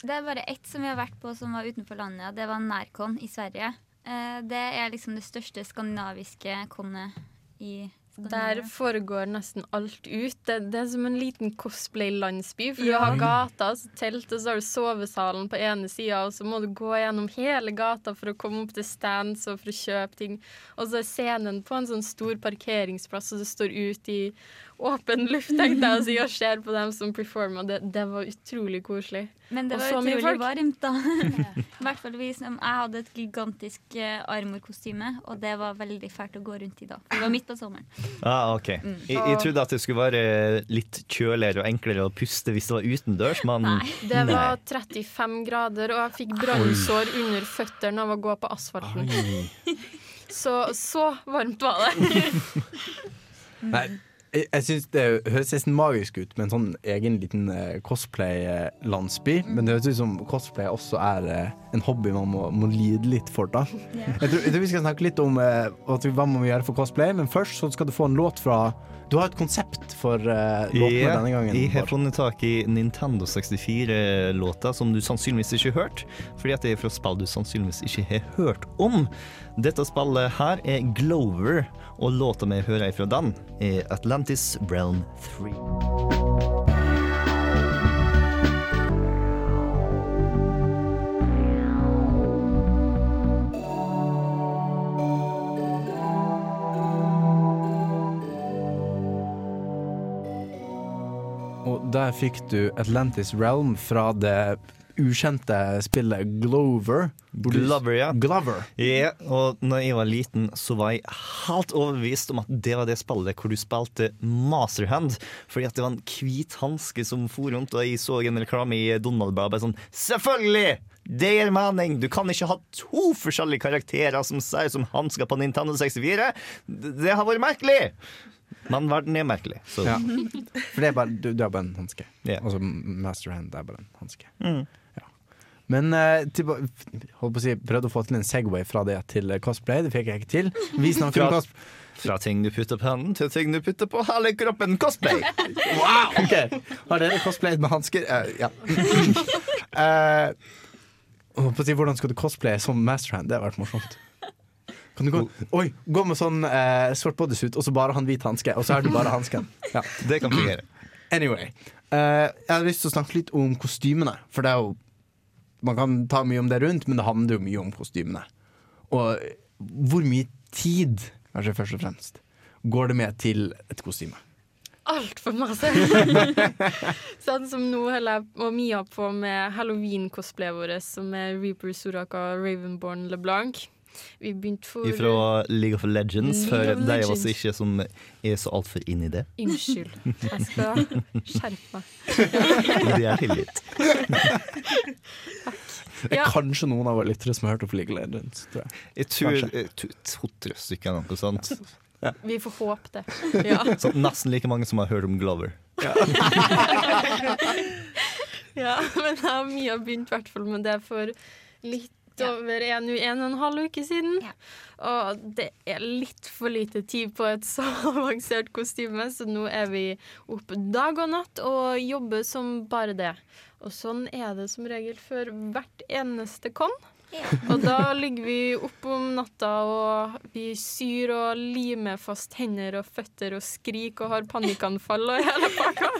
Det er bare ett som vi har vært på som var utenfor landet. og Det var Nærkon i Sverige. Eh, Det er liksom det største skandinaviske konet i Der foregår nesten alt ut. Det, det er som en liten cosplay-landsby. For Ja. du har gata, så telt, og så har du sovesalen på ene sida, og så må du gå gjennom hele gata for å komme opp til stands og for å kjøpe ting. Og så er scenen på en sånn stor parkeringsplass, og det står ut i åpen luft, tenkte jeg å si, og ser på dem som performer. Det, det var utrolig koselig. Men det Og var utrolig folk. varmt, da. I hvert fall vi som, Jeg hadde et gigantisk uh, armorkostyme, og det var veldig fælt å gå rundt i da. Det var midt på sommeren. Ah, ok. Mm. Jeg, jeg trodde at det skulle være litt kjøligere og enklere å puste hvis det var utendørs, men Det var 35 grader, og jeg fikk brannsår under føttene av å gå på asfalten. Oi. Så så varmt var det. Nei, Jeg, jeg synes Det høres nesten magisk ut med en sånn egen liten eh, cosplay-landsby. Men det høres ut som cosplay også er eh, en hobby man må, må lide litt for. da jeg, tror, jeg tror vi skal snakke litt om uh, hva man må gjøre for cosplay, men først så skal du få en låt fra Du har et konsept for uh, låtene yeah, denne gangen. jeg har funnet tak i Nintendo 64-låter som du sannsynligvis ikke har hørt, fordi at det er fra spill du sannsynligvis ikke har hørt om. Dette spillet her er Glover, og låta vi hører fra den, er Atlantis Realm 3. der fikk du Atlantis Realm fra det ukjente spillet Glover. Glover, ja. Glover. Ja, og når jeg var liten, så var jeg helt overbevist om at det var det spillet hvor du spilte Masterhand. Fordi at det var en hvit hanske som for rundt, og jeg så en reklame i Donald-bladet sånn Selvfølgelig! Det gir mening! Du kan ikke ha to forskjellige karakterer som ut som hansker på Nintendo 64. Det det har vært merkelig! Men verden er merkelig. Så. Ja. For det er bare, du, du er bare en hanske. Yeah. Altså Master Hand er bare en hanske. Mm. Ja. Men uh, til, på å si, prøvde å få til en Segway fra det til eh, cosplay. Det fikk jeg ikke til. Vi snakker om Fra, cosplay. fra ting du putter på hånden, til ting du putter på hele kroppen. Cosplay! Wow! Okay. Har dere cosplayet med hansker? Uh, ja. uh, på å si, hvordan skal du cosplaye som Masterhand? Det har vært morsomt. Kan du gå, oi, gå med sånn eh, svart bodysuit og så bare ha en hvit hanske, og så har du bare hansken. Ja. Det kan fungere. Anyway. eh, jeg har lyst til å snakke litt om kostymene. For det er jo Man kan ta mye om det rundt, men det handler jo mye om kostymene. Og hvor mye tid, kanskje først og fremst, går det med til et kostyme? Altfor masse. sånn som nå holder jeg og Mia på med halloween-cosplayet vårt, som er Reaper Soraka Ravenborn LeBlanc. Vi begynte for Fra League of Legends, League for of de av oss ikke som er så altfor inn i det. Unnskyld. Jeg skal skjerpe meg. Det er tilgitt. Det er Ja. kanskje noen av våre lyttere som har hørt om League of Legends. Tror jeg. Jeg tror to-tre stykker eller noe sånt. Vi får håpe det. Ja. Så nesten like mange som har hørt om Glover. ja, men jeg og Mia begynte i hvert fall med det for litt over en, en og en halv uke siden. Og det er litt for lite tid på et så avansert kostyme, så nå er vi oppe dag og natt og jobber som bare det. Og sånn er det som regel før hvert eneste con. Og da ligger vi oppe om natta og vi syr og limer fast hender og føtter og skriker og har panikkanfall og hele pakka.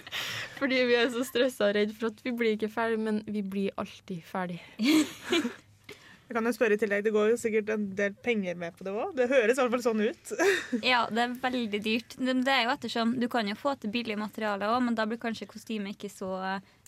Fordi vi er så stressa og redd for at vi blir ikke ferdig, men vi blir alltid ferdig. Jeg kan jo spørre i tillegg, Det går jo sikkert en del penger med på det òg. Det høres i hvert fall sånn ut. Ja, det er veldig dyrt. Det er jo ettersom Du kan jo få til billig materiale òg, men da blir kanskje kostymet ikke så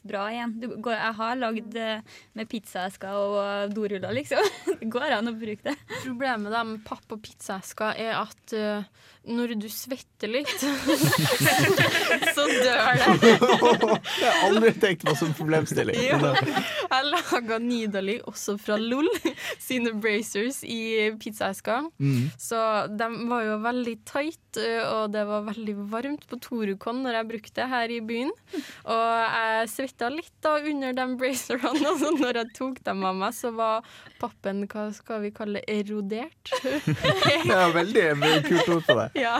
bra igjen. Du går, jeg har lagd eh, med pizzaesker og eh, doruller, liksom. Det går an å bruke det. Problemet da med papp- og pizzaesker er at uh, når du svetter litt, så dør det. Jeg har aldri tenkt på som problemstilling. Ja. Jeg laga Nidali også fra LOL sine bracers i pizzaesker. Mm. Så de var jo veldig tight, og det var veldig varmt på Torukon når jeg brukte det her i byen. Og jeg svetta litt da under de bracerne, og så når jeg tok dem av meg, så var pappen, hva skal vi kalle det, erodert. Ja, veldig, veldig kult ord på det. ja.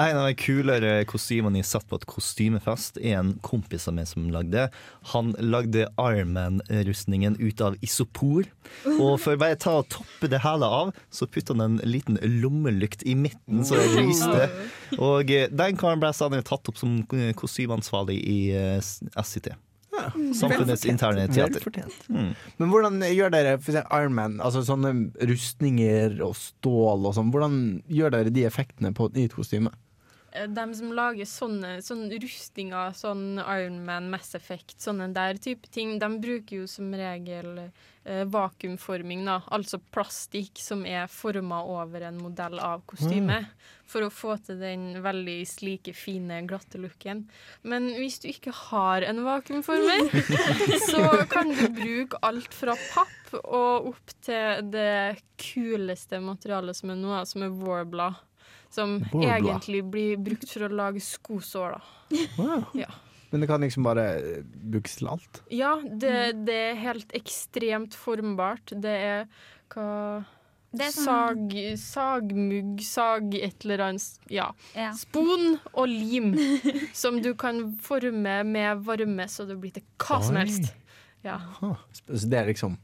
En av de kulere kostymene jeg satt på et kostymefest, er en kompis av meg som lagde. Han lagde Ironman-rustningen ut av isopor. Og for bare ta og toppe det hele av, så putta han en liten lommelykt i midten så det lyste. Og eh, den karen ble senere tatt opp som kostymeansvarlig i eh, SIT. Samfunnets interne teater. Mm. Men hvordan gjør dere for eksempel Ironman, altså sånne rustninger og stål og sånn, hvordan gjør dere de effektene på et nytt kostyme? Eh, De som lager sånne, sånne rustninger, sånn Ironman, Mass Effect, sånne der type ting, de bruker jo som regel vakuumforming, da. Altså plastikk som er forma over en modell av kostymet. For å få til den veldig slike, fine, glatte looken. Men hvis du ikke har en vakuumformer, så kan du bruke alt fra papp og opp til det kuleste materialet som er nå, som er Warbler. Som Boreblad. egentlig blir brukt for å lage skosåler. Wow. Ja. Men det kan liksom bare brukes til alt. Ja, det, det er helt ekstremt formbart. Det er hva Det er sånn- Sag, sagmugg, sag et eller annet Ja. Ja. Spon og lim som du kan forme med varme så det blir til hva som helst. Ja. Så det er liksom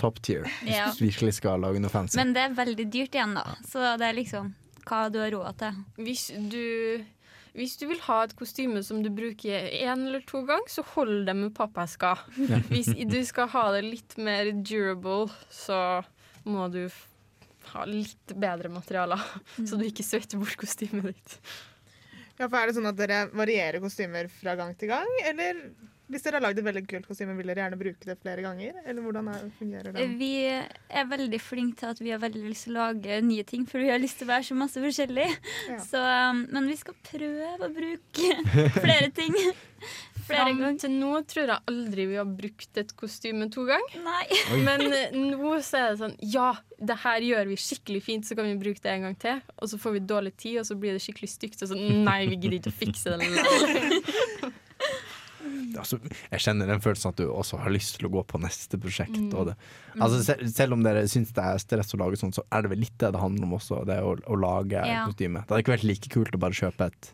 top tier, hvis Ja. du virkelig skal lage noe fancy. Men det er veldig dyrt igjen, da. Så det er liksom hva du har råd til. Hvis du hvis du vil ha et kostyme som du bruker én eller to ganger, så hold det med pappesker. Ja. Hvis du skal ha det litt mer durable, så må du ha litt bedre materialer, så du ikke svetter bort kostymet ditt. Ja, for Er det sånn at dere varierer kostymer fra gang til gang? Eller hvis dere har lagd et veldig kult kostyme, vil dere gjerne bruke det flere ganger? Eller hvordan er, fungerer det? Vi er veldig flinke til at vi har veldig lyst til å lage nye ting, for vi har lyst til å være så masse forskjellig. Så, um, men vi skal prøve å bruke flere ting. Flere ganger. til nå tror jeg aldri vi har brukt et kostyme to ganger. Nei. Men eh, nå så er det sånn Ja, det her gjør vi skikkelig fint, så kan vi bruke det en gang til. Og så får vi dårlig tid, og så blir det skikkelig stygt. Og så nei, vi gidder ikke å fikse det. altså, jeg kjenner den følelsen at du også har lyst til å gå på neste prosjekt. Mm. Og det. Altså, selv, selv om dere syns det er stress å lage sånn, så er det vel litt det det handler om også. Det å, å lage Ja. kostyme. Det hadde ikke vært like kult å bare kjøpe et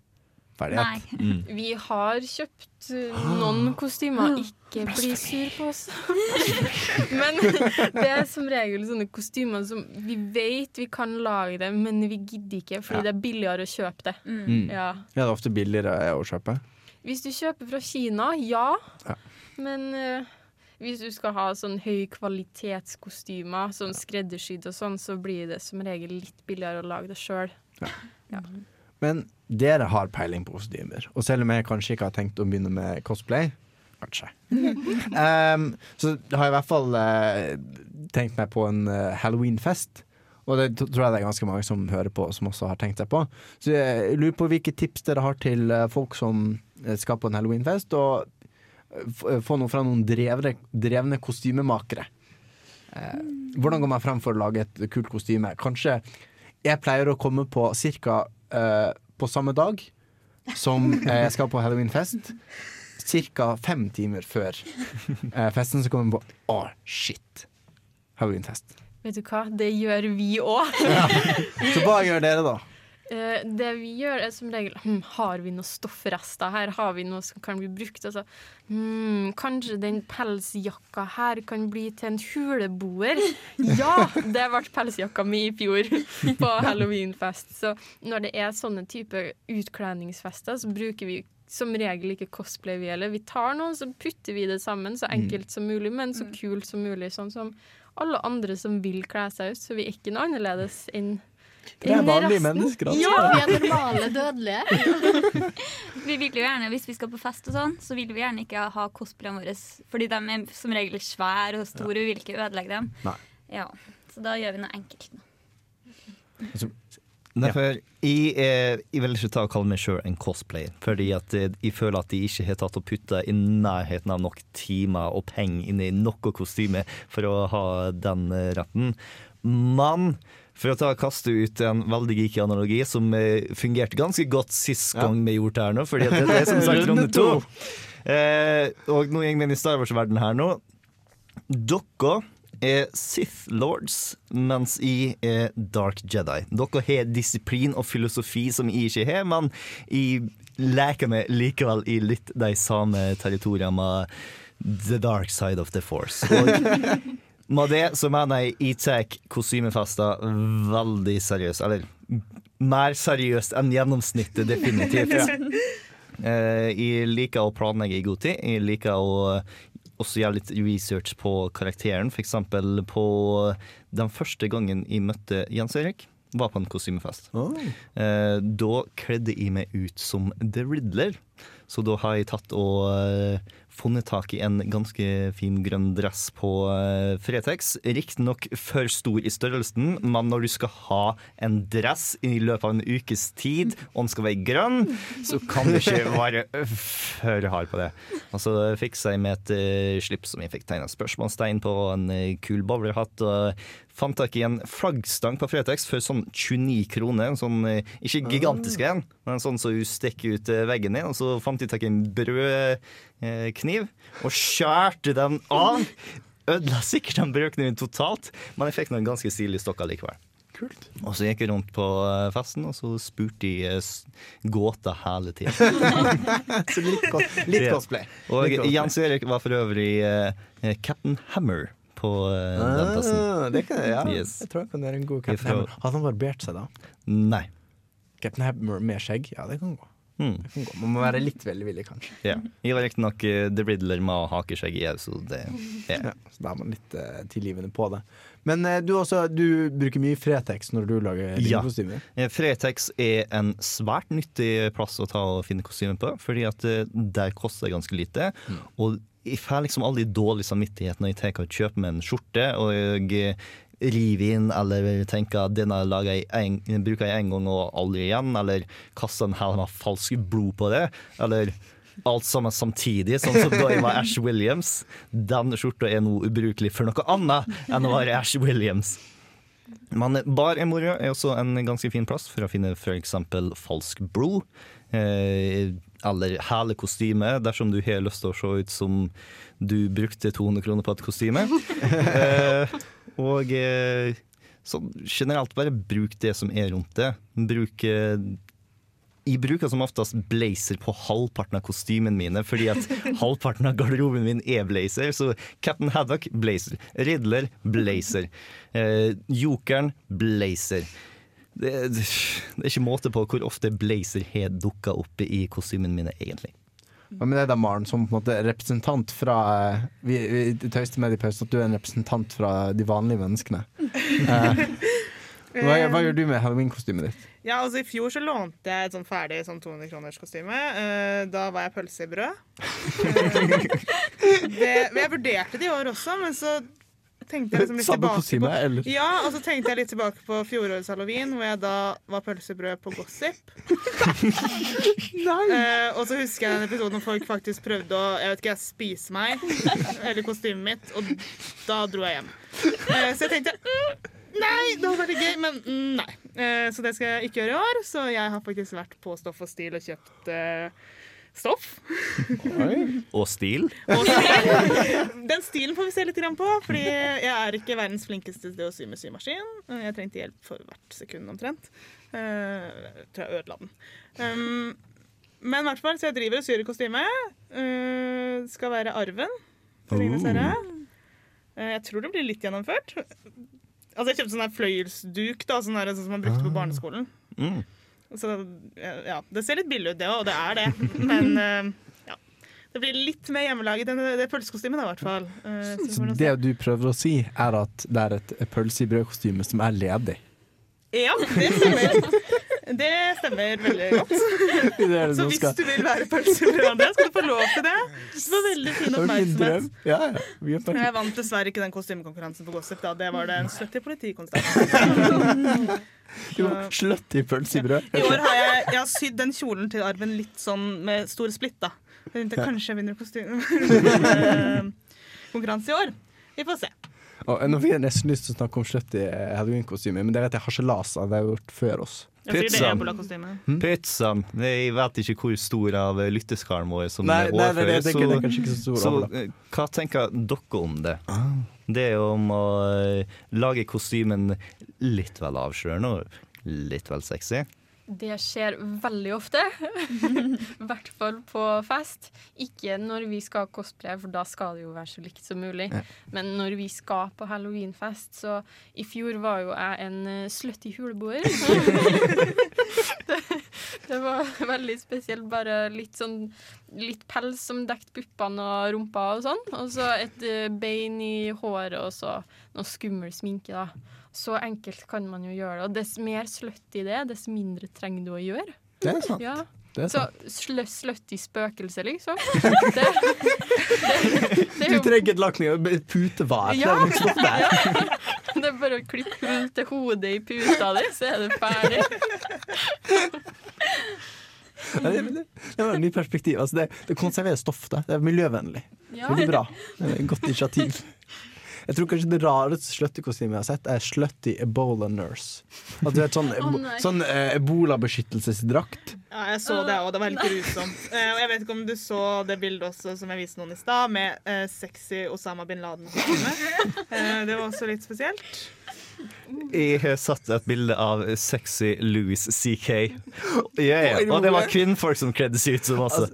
ferdig Nei. Mm. Vi har kjøpt eh, noen kostymer. Ikke bli sur på oss. men det er som regel sånne kostymer som vi vet vi kan lage det, men vi gidder ikke fordi Ja. det er billigere å kjøpe det. Mm. Ja. Ja, det er ofte billigere å kjøpe. Hvis du kjøper fra Kina, ja. Ja. Men uh, hvis du skal ha sånn høykvalitetskostymer, sånn skreddersydd og sånn, så blir det som regel litt billigere å lage det sjøl. Ja. Men dere har peiling på kostymer. Og selv om jeg kanskje ikke har tenkt å begynne med cosplay Kanskje. um, så har jeg i hvert fall uh, tenkt meg på en eh, halloweenfest. Og det tror jeg det er ganske mange som hører på, som også har tenkt seg på. Så jeg lurer på hvilke tips dere har til eh, folk som eh, skal på en halloweenfest, og eh, få noe fra noen drevne, drevne kostymemakere. Eh, hvordan går man frem for å lage et kult kostyme? Kanskje jeg pleier å komme på ca. Eh, på samme dag som eh, jeg skal på halloweenfest. Ca. fem timer før eh, festen, så kommer jeg på Å, shit. Halloweenfest. Vet du hva, det gjør vi òg. Så hva gjør dere, da? Eh, det vi gjør, er som regel hm, Har vi noen stoffrester her? Har vi noe som kan bli brukt? Altså, hm, kanskje den pelsjakka her kan bli til en huleboer? Ja! Det ble pelsjakka mi i fjor på halloweenfest. Så når det er sånne type utkledningsfester, så bruker vi som regel ikke cosplay vi heller. Vi tar noe, så putter vi det sammen så enkelt som mulig, men så kult som mulig. Sånn som alle andre som vil kle seg ut. Så vi er ikke noe annerledes enn Det er vanlige mennesker, altså. Ja! Vi er normale dødelige. Vi vil jo gjerne, Hvis vi skal på fest og sånn, så vil vi gjerne ikke ha cosplayene våre fordi de er som regel svære og store, vi vil ikke ødelegge dem. Nei. Ja, Så da gjør vi noe enkelt. Altså, Derfor, jeg, eh, jeg vil ikke ta og kalle meg sjøl en cosplayer, fordi at eh, jeg føler at jeg ikke har tatt og putta i nærheten av nok timer og penger inn i noe kostyme for å ha den eh, retten. Men for å ta kaste ut en veldig geeky analogi som eh, fungerte ganske godt sist gang vi gjorde det her nå, for det, det er som sagt runde to. Eh, og nå går vi inn i Star Wars-verdenen her nå. Dere er Sith Lords, mens jeg er Dark Jedi. Dere har disiplin og filosofi som jeg ikke har, men jeg leker meg likevel i litt de samme territoriene med the dark side of the force. Og med det så mener jeg jeg tar kostymefester veldig seriøst. Eller mer seriøst enn gjennomsnittet, definitivt. Eh, jeg liker å planlegge i god tid. Jeg liker å også gjøre litt research på karakteren. F.eks. på den første gangen jeg møtte Jens Erik. Var på en kostymefest. Eh, da kledde jeg meg ut som The Riddler. Så da har jeg tatt og eh, funnet tak i en ganske fin grønn dress på eh, Fretex. Riktignok for stor i størrelsen, men når du skal ha en dress i løpet av en ukes tid, og den skal være grønn, så kan du ikke være for hard på det. Og så fiksa jeg med et eh, slips som jeg fikk tegna spørsmålstegn på, en eh, kul bowlerhatt. og Fant tak i en flaggstang på Fretex for sånn 29 kroner. En sånn, eh, ikke gigantisk en, men en sånn som du stikker ut eh, veggen i. Og så fant jeg tak i en brødkniv og skjærte den av. Ødela sikkert den brødkniven totalt, men jeg fikk noen ganske stilige stokker likevel. Kult. Og så gikk jeg rundt på eh, festen, og så spurte de eh, gåter hele tida. Så litt, litt cosplay. Og. Jens Erik var for øvrig uh, Captain Hammer på uh, den festen. Ah, det kan ja. Yes. Jeg tror jeg kan være en god Captain Hammer. Hadde han barbert seg da? Nei. Captain Hammer med skjegg? Ja, det kan gå. Mm. Det kan gå. Man må være litt velvillig, kanskje. Ja. Jeg var riktignok uh, The Riddler med hakeskjegg i òg, så det yeah. Ja, så da er man litt uh, tilgivende på det. Men uh, du, også, du bruker mye Fretex når du lager dine Ja. kostymer. Eh, Fretex er en svært nyttig plass å ta og finne kostymer på, fordi at eh, der koster det ganske lite. Og jeg får liksom aldri dårlig samvittighet når jeg tenker å kjøpe meg en skjorte, og eh, river inn eller tenker at denne jeg en, bruker jeg en gang og aldri igjen, eller kaster en hel med falsk blod på det, eller alt sammen samtidig, sånn som da jeg var Ash Williams. Den skjorta er nå ubrukelig for noe annet enn å være Ash Williams. Men Bar moro er også en ganske fin plass for å finne f.eks. falsk blod. Eh, eller hele kostyme, dersom du har lyst til å se ut som du brukte 200 kroner på et kostyme. eh, og eh, så generelt bare bruk det som er rundt det. Bruk eh, jeg bruker som oftest blazer på halvparten av kostymene mine, fordi at halvparten av garderoben min er blazer. Så Captain Haddock, blazer. Riddler, blazer. Eh, Jokeren, blazer. Det, det, det er ikke måte på hvor ofte blazer har dukka opp i kostymene mine, egentlig. Hva med deg da, Maren, som på en måte representant fra eh, Vi, vi tøyste med i pausen at du er en representant fra de vanlige menneskene. Eh, hva, hva gjør du med halloween-kostymet ditt? Ja, altså I fjor så lånte jeg et sånn ferdig sånn 200 kroners kostyme. Eh, da var jeg pølse i brød. Eh, det, jeg vurderte det i år også, men så tenkte jeg liksom litt Samme kostyme, på, eller? Ja, og så tenkte jeg litt tilbake på fjorårets halloween, hvor jeg da var pølsebrød på Gossip. uh, og så husker jeg den episoden hvor folk faktisk prøvde å jeg vet ikke, jeg, spise meg, eller kostymet mitt, og da dro jeg hjem. Uh, så jeg tenkte mm, Nei, det hadde vært gøy, men nei. Eh, så det skal jeg ikke gjøre i år. Så jeg har faktisk vært på Stoff og Stil og kjøpt eh, stoff. Og stil. Og stil. Den stilen får vi se litt på, fordi jeg er ikke verdens flinkeste til å sy med symaskin. Jeg trengte hjelp for hvert sekund omtrent. Eh, Jeg tror jeg ødela den. Um, men i hvert fall, så jeg driver og syr i kostyme. Skal være arven. Eh, jeg tror det blir litt gjennomført. Altså, jeg kjøpte sånn fløyelsduk, da, sånn, der, sånn som man brukte på barneskolen. Mm. Så ja, det ser litt billig ut, det òg, og det er det. Men eh, ja. Det blir litt mer hjemmelaget enn det, det pølsekostymet, i hvert fall. Eh, så Så det du prøver å si, er at det er et pølse i brød-kostyme som er ledig. Ja, det stemmer. Det stemmer veldig godt. Det det Så hvis skal- du vil være pølseleverandør, skal du få lov til det. Det var veldig fin oppmerksomhet. Ja, ja. Jeg vant dessverre ikke den kostymekonkurransen på Gossip. da Det var det en slutty politikonstant. Du var sløtt i pølse i år har jeg, jeg har sydd den kjolen til arven litt sånn med stor splitt. da Kanskje jeg vinner kostymekonkurranse i år. Vi får se. Og nå fikk jeg nesten lyst til å snakke om sløtt i eh, halloween-kostyme, men det vet jeg. Det har gjort før oss. Jeg sier det er ebolakostyme. Pizzaen. Jeg vet ikke hvor stor av lytteskallen vår som Nei, er nei, det så så det. eh, hva tenker dere om det? Det er om å eh, lage kostymen litt vel avslørende og litt vel sexy. Det skjer veldig ofte. I hvert fall på fest. Ikke når vi skal cosplaye, for da skal det jo være så likt som mulig. Ja. Men når vi skal på halloweenfest, så i fjor var jo jeg en uh, slutty huleboer. det, det var veldig spesielt. Bare litt sånn litt pels som dekket puppene og rumpa og sånn. Og så et eh, bein i håret og så noe skummel sminke, da. Så enkelt kan man jo gjøre det. Og dess mer slutty det er, dess mindre trenger du å gjøre. Det er sant. Ja. Det Så sl slutty spøkelse, liksom. Det, det, det er Du trenger laken og et putevar. Ja. Det ja. Det er bare å klippe hull til hodet i puta di, så er det ferdig. Ja, det, det, det var et nytt perspektiv. Altså det, det konserverer stoff. Det. det er miljøvennlig. Ja. Veldig bra. Det er et godt initiativ. Jeg tror kanskje det rareste slutty-kostymet jeg har sett, er slutty ebola nurse. At du vet, sånn nei. sånn eh, ebolabeskyttelsesdrakt. Ja, jeg så det òg. Det var helt grusomt. Eh, og jeg vet ikke om du så det bildet også som jeg viste noen i stad, med eh, sexy Osama bin Laden-kostyme. Eh, det var også litt spesielt. Jeg har satt et bilde av sexy Louis CK. Ja, ja. Og det var kvinnfolk som kledde seg ut som også.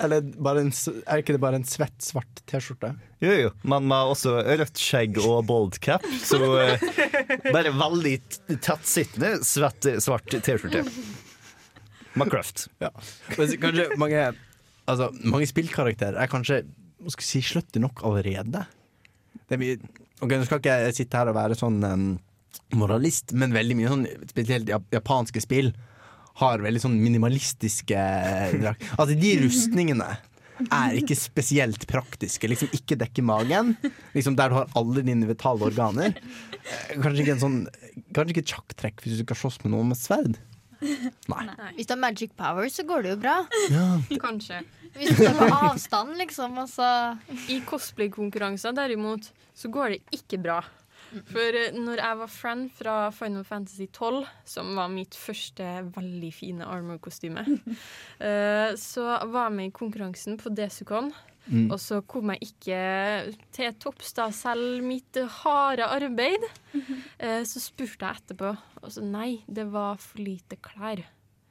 Eller en, er ikke det bare en svett, svart T-skjorte? Jo, jo. Men med også rødt skjegg og bold cap. Så uh, bare veldig tettsittende, svett, svart T-skjorte. Macraft. Ja. Men kanskje mange, altså, mange spillkarakterer er kanskje si, slutty nok allerede. Det er mye, ok, Nå skal ikke jeg sitte her og være sånn um, moralist, men veldig mye sånn spesielt japanske spill har veldig sånn minimalistiske drakt. Altså, de rustningene er ikke spesielt praktiske. Liksom Ikke dekke magen, liksom der du har alle dine vitale organer. Kanskje ikke en sånn Kanskje ikke sjakktrekk hvis du skal slåss med noen med sverd. Nei. Hvis du har magic power, så går det jo bra. Kanskje. Hvis du er på avstand, liksom. Altså. I cosplay-konkurranser derimot, så går det ikke bra. For eh, når jeg var friend fra Final Fantasy 12, som var mitt første veldig fine armor-kostyme, eh, så var jeg med i konkurransen på Desicon. Mm. Og så kom jeg ikke til topps, da, selv mitt harde arbeid. Eh, så spurte jeg etterpå, og så nei, det var for lite klær.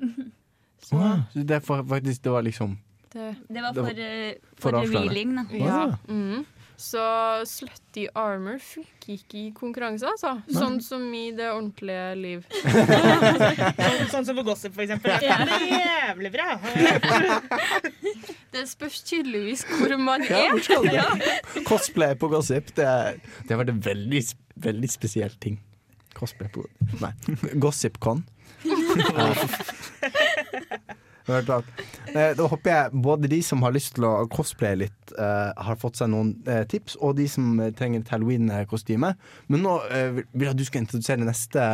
Så Åh, så det, var faktisk, det var liksom det, Det var for, for for revealing, da. Ja. Ah. Mm. Så slutty armor funker ikke i konkurranse, altså. Sånn som i det ordentlige liv. Sånn, sånn som på Gossip, for eksempel. Ja. Det er jævlig bra. Det spørs tydeligvis hvor man Ja, er. Ja. Cosplay på Gossip, det, er- det har vært en veldig, veldig spesiell ting. Cosplay på Nei, Gossip-con. Eh, Da håper jeg både de som har lyst til å cosplaye litt, uh, har fått seg noen uh, tips, og de som trenger et halloween-kostyme. Men nå uh, vil jeg at du skal introdusere neste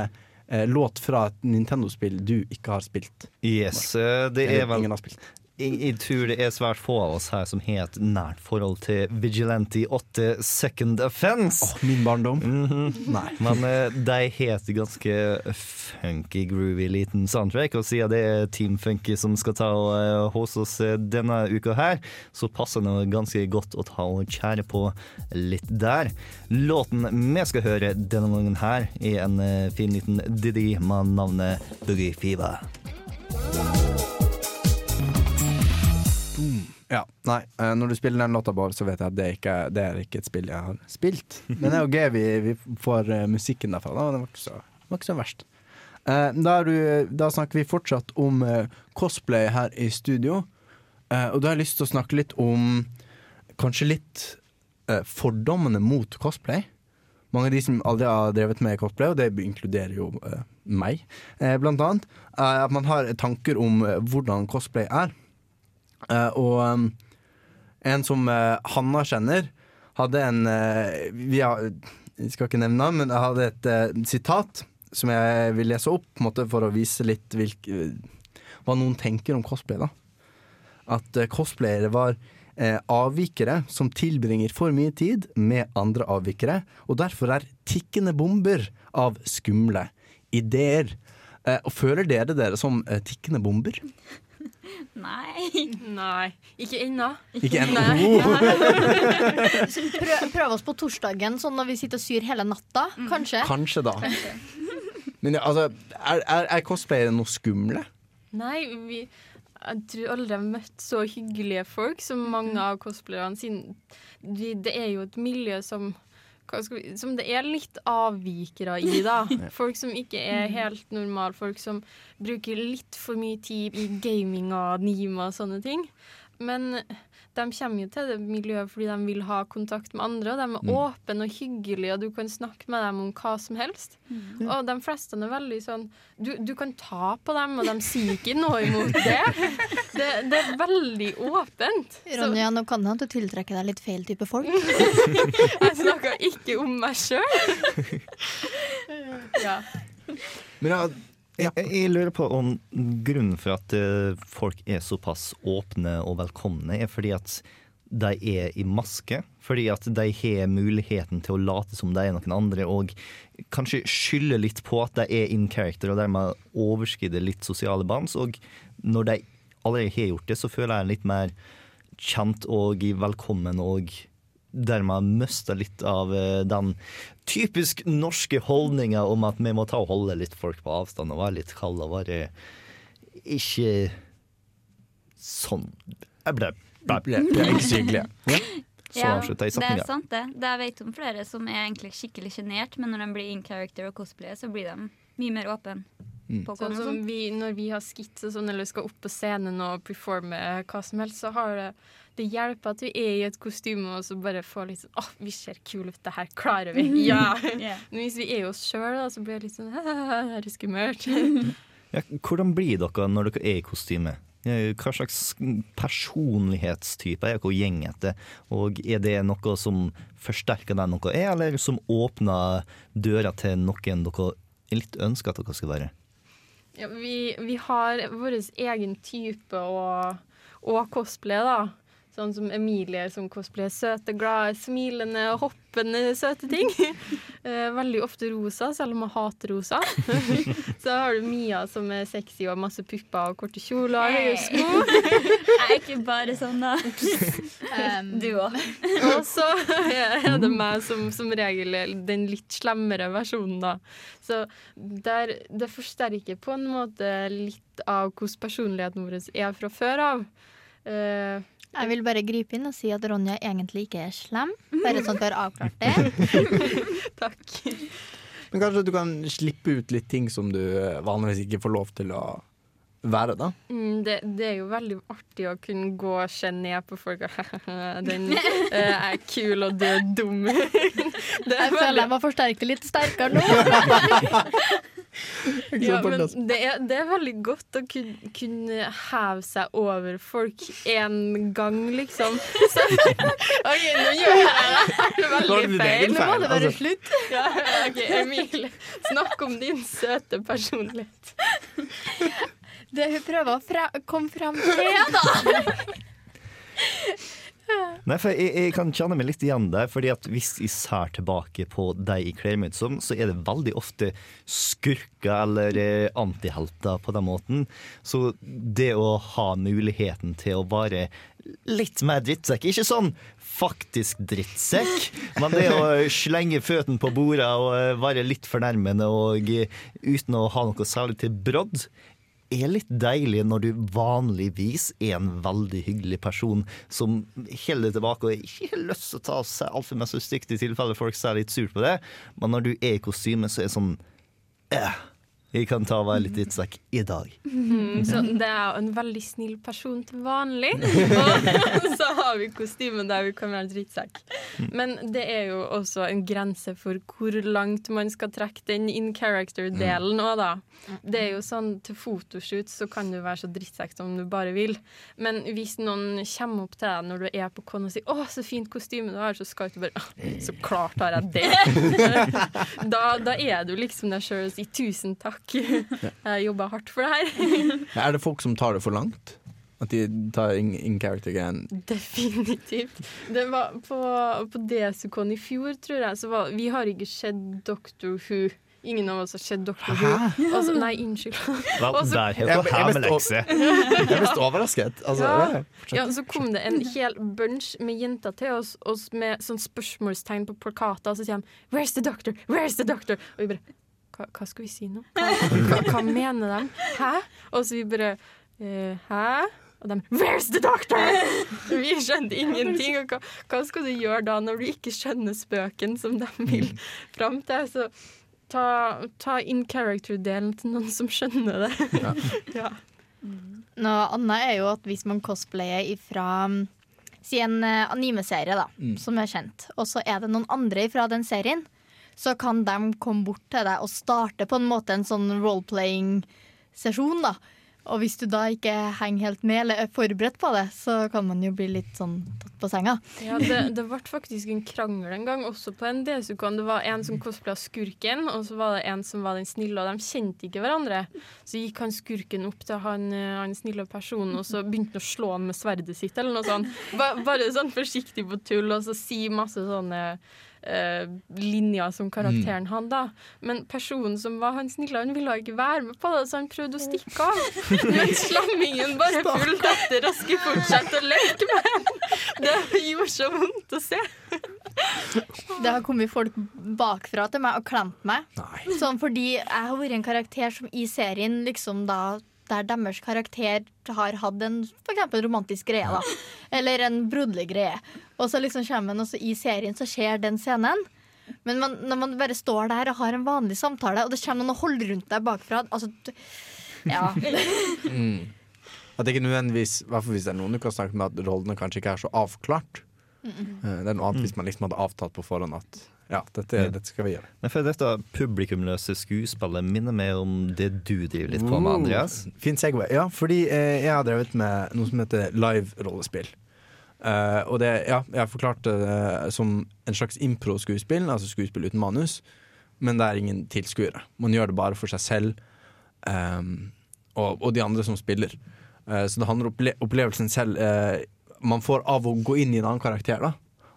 låt fra et Nintendo-spill du ikke har spilt. Yes, det er vel ingen har spilt. Jeg, jeg tror det er svært få av oss her som har et nært forhold til Vigilante 8 Second Offense. min barndom. Nei. Men eh, de har et ganske funky, groovy liten soundtrack, og siden det er Team Funky som skal ta uh, hos oss eh, denne uka her, så passer det ganske godt å ta og kjære på litt der. Låten vi skal høre denne gangen her, er en eh, fin liten Diddy med navnet Boogie Fever. Ja, nei, eh, Når du spiller den låta, Bård, så vet jeg at det, ikke, det er ikke et spill jeg har spilt. Men det er jo gøy vi, vi får eh, musikken derfra. Da. Det var ikke så, var ikke så verst. Eh, da, du, da snakker vi fortsatt om cosplay her i studio. Og da har jeg lyst til å snakke litt om kanskje litt fordommene mot cosplay. Mange av de som aldri har drevet med cosplay, og det inkluderer jo meg, blant annet, at man har tanker om hvordan cosplay er. Eh, og um, en som eh, Hanna kjenner, hadde en eh, vi har, vi, skal ikke nevne navn, men jeg hadde et sitat som jeg vil lese opp måte, for å vise litt hvilke, hva noen tenker om cosplay. da At cosplayere var eh, avvikere som tilbringer for mye tid med andre avvikere, og derfor er tikkende bomber av skumle ideer. Eh, og føler dere dere som eh, tikkende bomber? Nei. Nei. Ikke ennå. Ikke ennå. Prøv, prøv oss på torsdagen, sånn når vi sitter og syr hele natta. Kanskje. Kanskje da. Men ja, altså, er, er, er cosplayere noe skumle? Nei, vi jeg tror aldri jeg har møtt så hyggelige folk som mange av cosplayerne sine. Det er jo et miljø som vi, Som det er litt avvikere i, da. Folk som ikke er helt normale. Folk som bruker litt for mye tid i gaming og anime og sånne ting. Men de kommer jo til det miljøet fordi de vil ha kontakt med andre, og de er Mm. åpne og hyggelige, og du kan snakke med dem om hva som helst. Mm. Og de fleste er veldig sånn du, du kan ta på dem, og de sier ikke noe imot det. Det, det er veldig åpent. Så Ronja, nå kan det hende du tiltrekker deg litt feil type folk. jeg snakker ikke om meg sjøl. Ja. Men ja, Jeg, jeg lurer på om grunnen for at eh, folk er såpass åpne og velkomne, er fordi at de er i maske. Fordi at de har muligheten til å late som de er noen andre, og kanskje skylde litt på at de er in character, og dermed overskrider litt sosiale bånd. Og når de allerede har gjort det, så føler jeg litt mer kjent og velkommen og dermed mista litt av eh, den typisk norske holdninga om at vi må ta og holde litt folk på avstand og være litt kalde og være ikke sånn Jeg ble, ble, Ble- ble ikke så hyggelig. Ja. Så Ja, avslutta jeg det er sant, det. det. Jeg vet om flere som er egentlig skikkelig sjenert, men når de blir in character og cosplayer, så blir de mye mer åpen. Mm. Sånn som vi, når vi har skits og sånn, eller skal opp på scenen og performe hva som helst, så har det det hjelper at vi er i et kostyme og så bare får litt sånn Å, vi ser kule ut, det her klarer vi. Ja! yeah. Men hvis vi er oss sjøl, så blir det litt sånn Det er skummelt. Ja, hvordan blir dere når dere er i kostyme? Hva slags personlighetstype er dere gjeng etter? Og er det noe som forsterker den noe er, eller som åpner døra til noen dere litt ønsker at dere skal være? Ja, vi, vi har vår egen type og, og cosplay, da. Sånn som Emilie som cosplayer søte, glade, smilende, og hoppende søte ting. Eh, veldig ofte rosa, selv om jeg hater rosa. Så har du Mia som er sexy og har masse pupper og korte kjoler og høye sko. Jeg er ikke bare sånn, da. du òg. Og så er det meg som som regel den litt slemmere versjonen, da. Så der, det forsterker på en måte litt av hvordan personligheten vår er fra før av. Eh, Jeg vil bare gripe inn og si at Ronja egentlig ikke er slem. Bare sånn at du har avklart det. Takk. Men kanskje du kan slippe ut litt ting som du eh, vanligvis ikke får lov til å være, da? Mm, det, det er jo veldig artig å kunne gå og se ned på folk og Den eh, er kul, og du er dum. Det Jeg føler jeg må forsterke litt sterkere nå. Ja, men det er, det er veldig godt å kunne, kunne heve seg over folk én gang, liksom. Så, OK, nå gjør jeg det veldig feil. Nå må det være altså. slutt. Ja, OK, Emilie, snakk om din søte personlighet. Det hun prøver å fra komme fram til, da. Nei, for jeg, jeg kan kjenne meg litt igjen der, fordi at hvis jeg ser tilbake på de jeg kler som, så er det veldig ofte skurker eller eh, antihelter på den måten. Så det å ha muligheten til å være litt mer drittsekk, ikke sånn faktisk drittsekk, men det å slenge føttene på bordet og eh, være litt fornærmende og eh, uten å ha noe særlig til brodd, er litt deilig når du vanligvis er en veldig hyggelig person som holder tilbake og ikke har lyst til å ta seg altfor mye stygt i tilfelle folk ser litt surt på det. Men når du er i kostyme, så er det sånn eh, Jeg kan ta og være litt drittsekk i dag. Mm, så det er jo en veldig snill person til vanlig. Og så har vi kostymen der vi kan være drittsekk. Men det er jo også en grense for hvor langt man skal trekke den in character-delen òg, da. Det er jo sånn til fotoshoot så kan du være så drittsekk som du bare vil. Men hvis noen kommer opp til deg når du er på con og sier 'Å, så fint kostyme du har', så skal du bare 'Så klart har jeg det'. da, da er du liksom deg sjøl og sier 'tusen takk'. Jeg jobba hardt for det her. Er det folk som tar det for langt? At de tar in, in character-greien? Definitivt. Det var på, på Desicon i fjor, tror jeg, så var Vi har ikke sett Doctor Who. Ingen av oss har sett Doctor Hæ? Who. Altså, nei, unnskyld. Også, der Jeg- dere jeg er mest. Jeg er mest overrasket. Altså, ja. ja, ja, så kom det en hel bunch med jenter til oss, oss med sånn spørsmålstegn på plakater, og så sier de 'Where's the doctor? Where's the doctor?' Og vi bare hva, hva skal vi si nå? Hva, hva, hva mener de? Hæ? Og så vi bare eh, Hæ? Og de 'Where's the doctor?' Vi skjønte ingenting. Og hva, hva skal du gjøre da, når du ikke skjønner spøken som de vil fram til? Så ta, ta in character-delen til noen som skjønner det. ja. Noe annet er jo at hvis man cosplayer ifra mm, Si en anime-serie, da, Mm. som er kjent, og så er det noen andre fra den serien, så kan de komme bort til deg og starte på en måte en sånn role-playing-sesjon, da. Og hvis du da ikke henger helt med eller er forberedt på det, så kan man jo bli litt sånn tatt på senga. Ja, det, det ble faktisk en krangel en gang, også på en DSUK. Det var en som cosplaya skurken, og så var det en som var den snille, og de kjente ikke hverandre. Så gikk han skurken opp til han, eh, han snille personen, og så begynte han å slå han med sverdet sitt, eller noe sånt. Bare, bare sånn forsiktig på tull, og så si masse sånne eh, linja som karakteren han da. Men personen som var han snille, han ville ikke være med på det, så han prøvde å stikke av. Men slammingen bare fulgte etter og skulle fortsette å leke med ham. Det gjorde så vondt å se. Det har kommet folk bakfra til meg og klemt meg. Sånn fordi jeg har vært en karakter som i serien liksom da der deres karakter har hatt en for eksempel romantisk greie, da. Eller en broderlig greie. Og så liksom kommer man, og i serien så skjer den scenen. Men man, når man bare står der og har en vanlig samtale, og det kommer noen og holder rundt deg bakfra altså, Ja. Mm. At det ikke nødvendigvis, hvert fall hvis det er noen du kan snakke med, at rollene kanskje ikke er så avklart. Eh, Det er noe annet hvis man liksom hadde avtalt på forhånd at ja, dette, dette skal vi gjøre. Men for dette publikumløse skuespillet minner mer om det du driver litt på med, Andreas. Uh, Fin segway. Ja, fordi eh, jeg har drevet med noe som heter live-rollespill. Uh, og det, ja, jeg har forklart det eh, som en slags impro-skuespill, altså skuespill uten manus, men det er ingen tilskuere. Man gjør det bare for seg selv um, og, og de andre som spiller. Så det handler om opple opplevelsen selv man får av å gå inn i en annen karakter, da.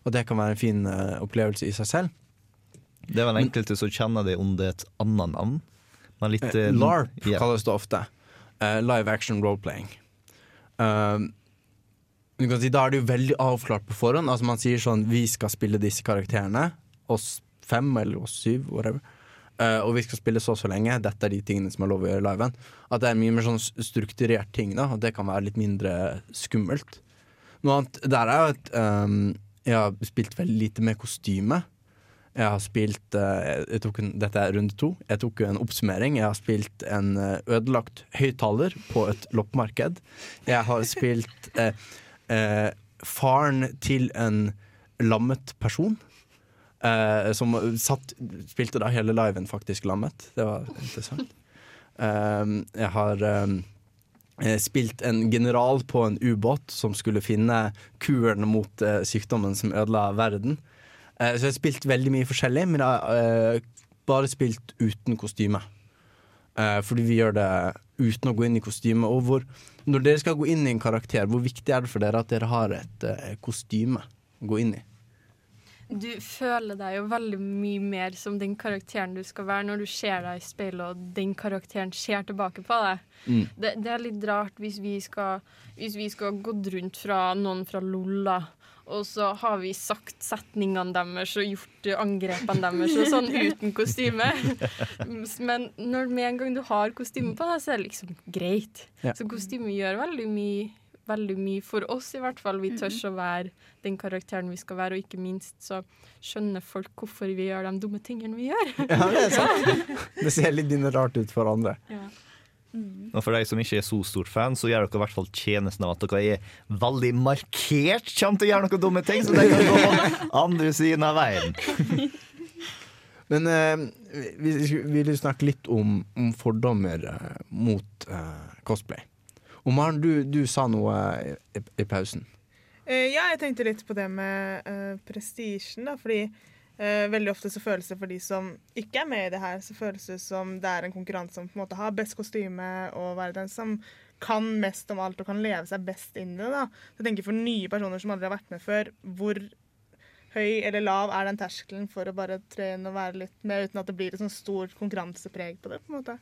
Og det kan være en fin uh, opplevelse i seg selv. Det er vel enkelte som kjenner det under et annet navn. Litt, eh, LARP yeah. kalles det ofte. Uh, live action role-playing. Si, da er det jo veldig avklart på forhånd. Altså Man sier sånn Vi skal spille disse karakterene. Oss fem eller oss syv, whatever. Uh, og vi skal spille så og så lenge. Dette er de tingene som er lov å gjøre i liven. At det er mye mer sånn strukturert ting, da og det kan være litt mindre skummelt. Noe annet der er jo at um, jeg har spilt veldig lite med kostyme. Jeg har spilt eh, jeg en, Dette er runde to. Jeg tok en oppsummering. Jeg har spilt en eh, ødelagt høyttaler på et loppemarked. Jeg har spilt eh, eh, faren til en lammet person. Eh, som satt, spilte da hele liven faktisk lammet. Det var interessant. Eh, jeg har eh, eh, spilt en general på en ubåt som skulle finne kuren mot eh, sykdommen som ødela verden. Eh, så jeg har spilt veldig mye forskjellig, men jeg har eh, bare spilt uten kostyme. Eh, fordi vi gjør det uten å gå inn i kostyme. Og hvor, når dere skal gå inn i en karakter, hvor viktig er det for dere at dere har et eh, kostyme å gå inn i? Du føler deg jo veldig mye mer som den karakteren du skal være når du ser deg i speilet og den karakteren ser tilbake på deg. Mm. Det, det er litt rart hvis vi skal Hvis vi skal gått rundt fra noen fra Lolla, og så har vi sagt setningene deres og gjort angrepene deres og sånn uten kostyme. Men når med en gang du har kostyme på deg, så er det liksom greit. Ja. Så kostyme gjør veldig mye veldig mye for oss, i hvert fall. Vi tør å være den karakteren vi skal være, og ikke minst så skjønner folk hvorfor vi gjør de dumme tingene vi gjør. Ja, det er sant. Det ser litt rart ut for andre. Ja. Og for deg som ikke er så stor fan, så gjør dere i hvert fall tjenesten av at dere er veldig markert kommer til å gjøre noen dumme ting, så dere kan gå andre siden av veien. Men eh, vi, vi vil snakke litt om, om fordommer eh, mot eh, cosplay. Og Maren, du, du sa noe i, i pausen. Uh, ja, jeg tenkte litt på det med uh, prestisjen, da, fordi uh, veldig ofte så føles det for de som ikke er med i det her, så føles det som det er en konkurranse om på en måte å ha best kostyme og være den som kan mest om alt og kan leve seg best inn i det. da. Så jeg tenker For nye personer som aldri har vært med før, hvor høy eller lav er den terskelen for å bare tre inn og være litt med, uten at det blir et sånn stort konkurransepreg på det? på en måte?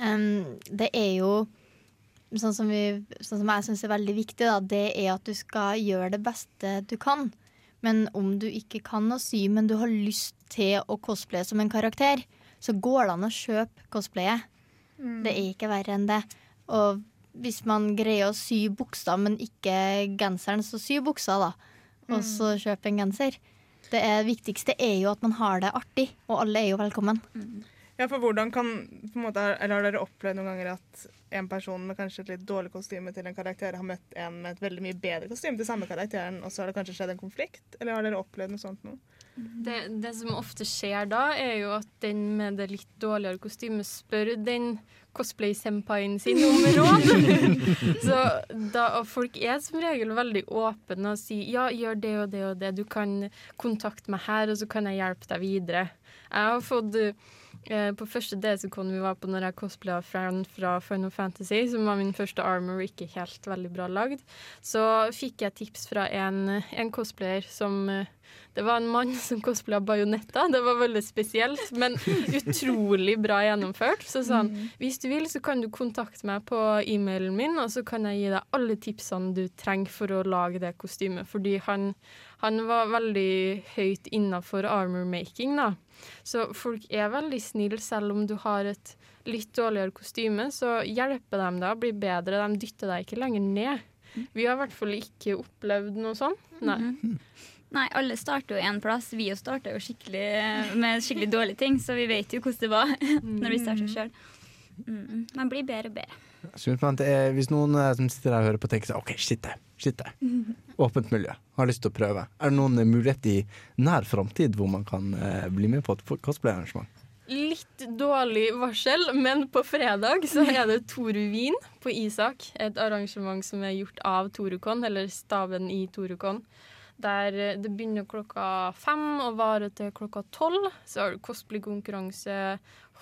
Um, det er jo sånn som, vi, sånn som jeg syns er veldig viktig, da, det er at du skal gjøre det beste du kan. Men om du ikke kan å sy, men du har lyst til å cosplaye som en karakter, så går det an å kjøpe cosplayet. Mm. Det er ikke verre enn det. Og hvis man greier å sy buksa, men ikke genseren, så sy buksa, da. Og så kjøp en genser. Det viktigste er jo at man har det artig, og alle er jo velkommen. Ja, for hvordan kan på en måte, Eller har dere opplevd noen ganger at en person med kanskje et litt dårlig kostyme til en karakter har møtt en med et veldig mye bedre kostyme til samme karakteren, og så har det kanskje skjedd en konflikt? Eller har dere opplevd noe sånt nå? Det, det som ofte skjer da, er jo at den med det litt dårligere kostymet spør den cosplay-sempaien sin om råd. Så da, og folk er som regel veldig åpne og sier ja, gjør det og det og det. Du kan kontakte meg her, og så kan jeg hjelpe deg videre. Jeg har fått eh, På første DC-con vi var på når jeg cosplaya Fran fra Final Fantasy, som var min første armor, ikke helt veldig bra lagd, så fikk jeg tips fra en, en cosplayer som eh, det var en mann som cosplaya Bajonetta. Det var veldig spesielt, men utrolig bra gjennomført. Så sa han hvis du vil, så kan du kontakte meg på e-mailen min, og så kan jeg gi deg alle tipsene du trenger for å lage det kostymet. Fordi han, han var veldig høyt innafor armor making, da. Så folk er veldig snille, selv om du har et litt dårligere kostyme, så hjelper de deg å bli bedre. De dytter deg ikke lenger ned. Vi har i hvert fall ikke opplevd noe sånt. Nei. Nei, alle starter jo én plass. Vi jo starta jo skikkelig med skikkelig dårlige ting, så vi vet jo hvordan det var når vi starter sjøl. Mm. Man blir bedre og bedre. Er, hvis noen eh, som sitter der og hører på, tenker seg OK, shit det, shit det. Åpent miljø, har lyst til å prøve. Er det noen mulighet i nær framtid hvor man kan eh, bli med på et cosplayarrangement? Litt dårlig varsel, men på fredag så er det Toruvin på Isak. Et arrangement som er gjort av Torukon, eller staben i Torukon. Der eh, det begynner klokka fem og varer til klokka tolv. Så har du cosplay-konkurranse,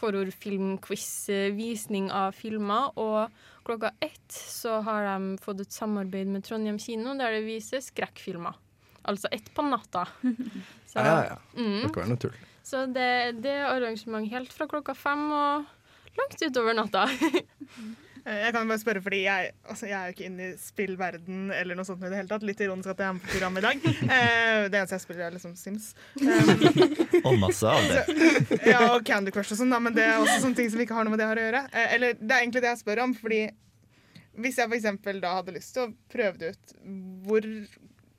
horrorfilmquiz, eh, visning av filmer. Og klokka ett så har de fått et samarbeid med Trondheim kino, der det vises skrekkfilmer. Altså ett på natta. Så, Ja, ja, ja. Mm. Det kan være noe tull. Så det, det er arrangement helt fra klokka fem og langt utover natta. Eh, Jeg kan bare spørre, fordi jeg, altså, jeg er jo ikke inne i spillverden eller noe sånt i det hele tatt. Litt ironisk at jeg er med på programmet i dag. Eh, det eneste jeg spiller, er liksom Sims. Um, Og masse av det. så, ja, og Candy Crush og sånn, men det er også sånne ting som ikke har noe med det her å gjøre. Eh, eller det er egentlig det jeg spør om, fordi hvis jeg for eksempel da hadde lyst til å prøve det ut, hvor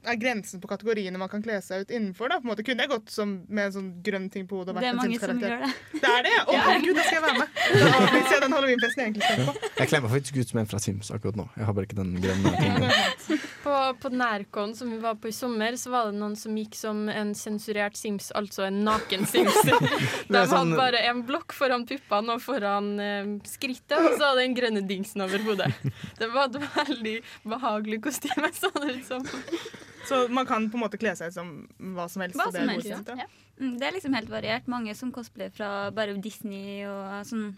er grensen på kategoriene man kan kle seg ut innenfor? da? På en måte Kunne jeg gått som, med en sånn grønn ting på hodet og vært Det er en mange som gjør det. Det er det? Å, herregud, da skal jeg være med! Da vil jeg se den halloweenfesten jeg egentlig skal på. Jeg kler meg faktisk ut som en fra Sims akkurat nå. Jeg har bare ikke den grønne tingen. På, på Nærcon som vi var på i sommer, så var det noen som gikk som en sensurert Sims, altså en naken Sims. De Det er sånn- hadde bare en blokk foran puppene og foran eh, skrittet, og så hadde den grønne dingsen over hodet. Det var et veldig behagelig kostyme, så det ut som. Så man kan på en måte kle seg som hva som helst? Hva som det er helst, godkjent, ja. Mm, Det er liksom helt variert. Mange som cosplayer fra bare Disney og sånn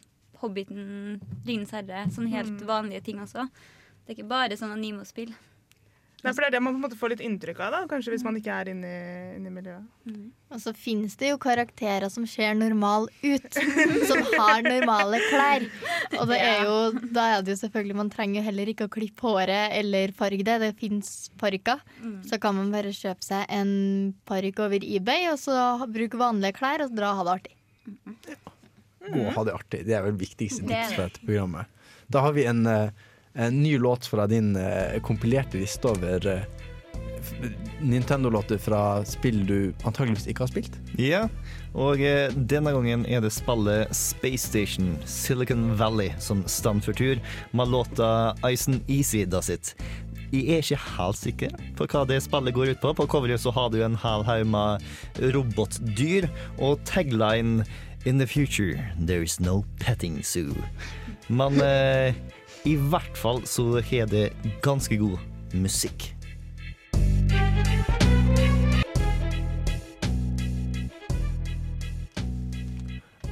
Hobbiten, Ringenes herre. Sånne helt Mm. vanlige ting også. Det er ikke bare sånn animo-spill. Nei, for det er det man på en måte får litt inntrykk av, da, kanskje hvis man ikke er inne i, inne i miljøet. Og så finnes det jo karakterer som ser normal ut, som har normale klær. Og det er jo, da er det jo selvfølgelig Man trenger jo heller ikke å klippe håret eller farge det. Det fins parykker. Så kan man bare kjøpe seg en parykk over eBay, og så bruke vanlige klær og dra og ha det artig. Gå og ha det artig. Det er vel viktigste Det er tips fra dette programmet. Da har vi en, eh, en ny låt fra din eh, kompilerte liste over eh, Nintendo-låter fra spill du antageligvis ikke har spilt. Ja, og eh, denne gangen er det spillet Space Station Silicon Valley som stand for tur, med låta Ison Easy Does It. Jeg er ikke helt sikker på hva det spillet går ut på. På coveret så har du en hel haug med robotdyr, og tagline In the future there is no petting zoo. Men eh, i hvert fall så har det ganske god musikk.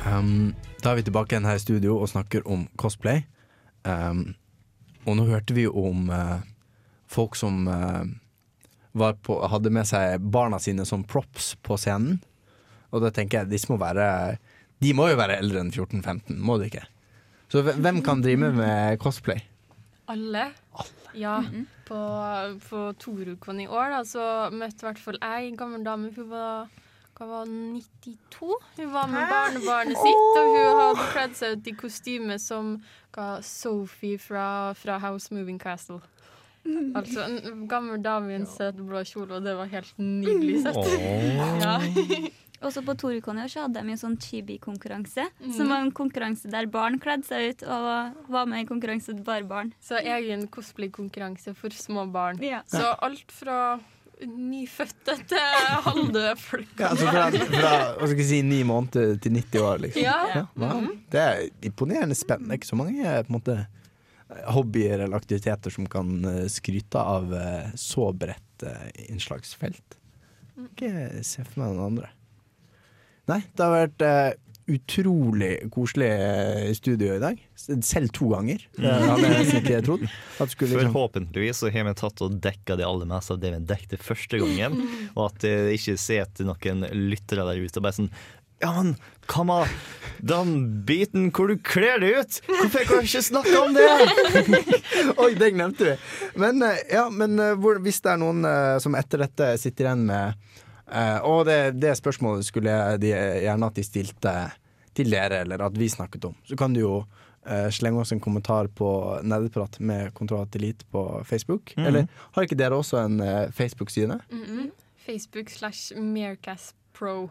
Um, da er vi tilbake igjen her i studio og snakker om cosplay. Um, og nå hørte vi om uh, folk som uh, på, hadde med seg barna sine som props på scenen. Og da tenker jeg disse må være De må jo være eldre enn 14-15, må de ikke? Så hvem kan drive med, cosplay? Alle. Alle. Ja. På, på Torukon i år da, så møtte i hvert fall jeg en gammel dame. Hun var, hun var 92. Hun var med Hæ? barnebarnet sitt, og hun hadde kledd seg ut i kostyme som Sophie fra, fra House Moving Castle. Altså en gammel dame i en søt blå kjole, og det var helt nydelig sett. Åh. Ja. Også på Torukon i år hadde de en sånn chibi-konkurranse. Mm. Som var en konkurranse der barn kledde seg ut, og var med i konkurranse bare barn. Så egen cosplay-konkurranse for små barn. Ja. Så alt fra nyfødte til halvdøde folk. Ja, altså fra, fra hva skal jeg si, ni måneder til 90 år, liksom. Ja. Ja, Mhm. Det er imponerende spennende. Ikke så mange eh, på en måte, hobbyer eller aktiviteter som kan eh, skryte av eh, så bredt eh, innslagsfelt. Ikke se for meg noen andre. Nei, det har vært uh, utrolig koselig eh, studio i dag. Selv to ganger. Det hadde jeg ikke trodd. At skulle liksom Forhåpentligvis så har vi tatt og dekka det aller meste av det vi dekket første gangen. Og at det ikke sitter noen lyttere der ute og bare sånn Ja, men hva med den biten hvor du kler deg ut? Hvorfor kan vi ikke snakke om det? Oi, det glemte vi. Men, eh, ja, men eh, hvor, hvis det er noen eh, som etter dette sitter igjen med eh, Og det, det spørsmålet skulle jeg de, gjerne at de stilte til dere, eller at vi snakket om, så kan du jo eh, slenge oss en kommentar på Nerdeprat med Kontroll Elite på Facebook. Mhm. Eller har ikke dere også en eh, Facebook-side? Mhm. Facebook slash Meercast Pro.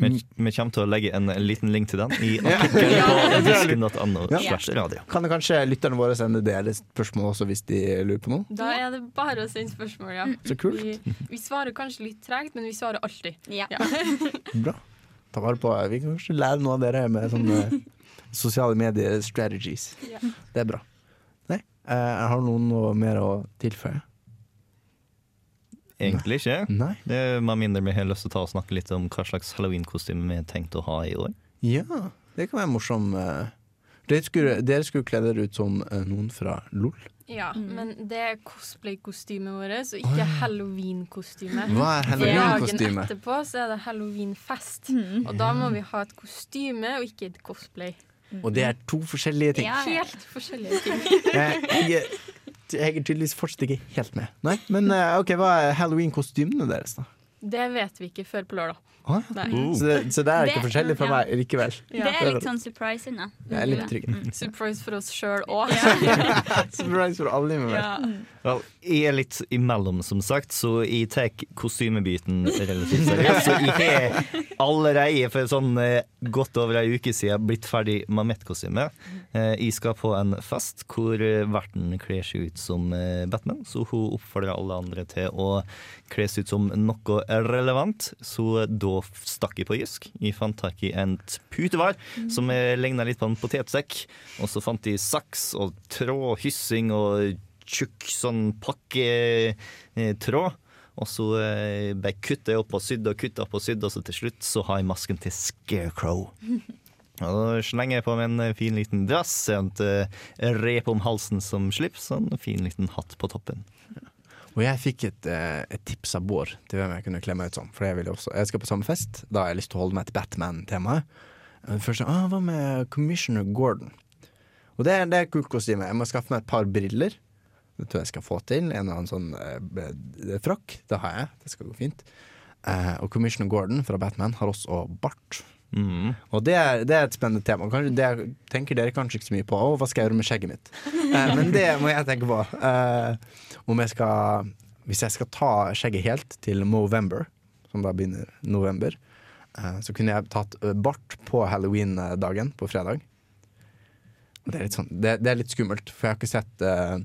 Vi, vi kommer til å legge en liten link til den i Ja. artikkelen på disken.no. Radio. Kan kanskje lytterne våre sende deres spørsmål også hvis de lurer på noe? Da er det bare å sende spørsmål, ja. Så kult. Vi, vi svarer kanskje litt tregt, men vi svarer alltid. Ja. Bra. Ta vare på Vi kan kanskje lære noe av dere med sånne sosiale medier strategies. Ja. Det er bra. Nei, jeg har noen noe mer å tilføye? Egentlig ikke. Nei. Det er Med mindre vi har lyst til å ta og snakke litt om hva slags halloween-kostyme vi har tenkt å ha i år. Ja, det kan være morsom. eh. Dere skulle, dere skulle kle dere ut som eh, noen fra LOL. Ja, men det er cosplay-kostymet vårt, og ikke halloween-kostyme. Hva er halloween-kostyme? Dagen etterpå så er det halloween-fest, og da må vi ha et kostyme og ikke et cosplay. Og det er to forskjellige ting. Helt forskjellige ting. Jeg, jeg, jeg er tydeligvis fortsatt ikke helt med. Nei, Men eh, ok, hva er halloween-kostymene deres, da? Det vet vi ikke før på lørdag. Nei. Så, det, så det er ikke Det- forskjellig fra ja. meg likevel? Det er litt sånn surprise unna. Jeg er litt trygg. Surprise for oss sjøl òg. Surprise for alle med meg. Ja. Vel, jeg er litt imellom, som sagt, så jeg tar kostymebiten relativt seriøst. Så jeg har allerede for sånn eh, godt over ei uke siden blitt ferdig med mitt kostyme. Eh, Jeg skal på en fest hvor eh, verten kler seg ut som Batman, så hun oppfordrer alle andre til å kle seg ut som noe relevant. Så da stakk jeg på Jysk. Jeg fant tak i en putevar som ligna litt på en potetsekk. Og så fant jeg saks og tråd, hyssing og tjukk sånn pakketråd. Og så eh, bare kutta jeg opp og sydde og kutta opp og sydde, og så til slutt så har jeg masken til Scarecrow. Og da slenger jeg på meg en fin liten dress, et eh, rep om halsen som og en fin liten hatt på toppen. Og jeg fikk et, eh, et tips av Bård til hvem jeg kunne kle meg ut som. For jeg, også, jeg skal på samme fest. Da har jeg lyst til å holde meg til Batman-temaet. Først Først ah, Hva med Commissioner Gordon? Og det, det er kult kostyme. Jeg må skaffe meg et par briller. Det tror jeg skal få til. En eller annen sånn eh, frakk. Det har jeg. Det skal gå fint. Eh, og Commissioner Gordon fra Batman har også bart. Og det er, det er et spennende tema. Kanskje, det er- tenker dere kanskje ikke så mye på. Å, hva skal jeg gjøre med skjegget mitt? Eh, men det må jeg tenke på. Eh, om jeg skal Hvis jeg skal ta skjegget helt til Movember, som da begynner november, eh, så kunne jeg tatt eh, bart på halloween-dagen, på fredag. Det er sånn, det, det er litt skummelt, for jeg har ikke sett eh,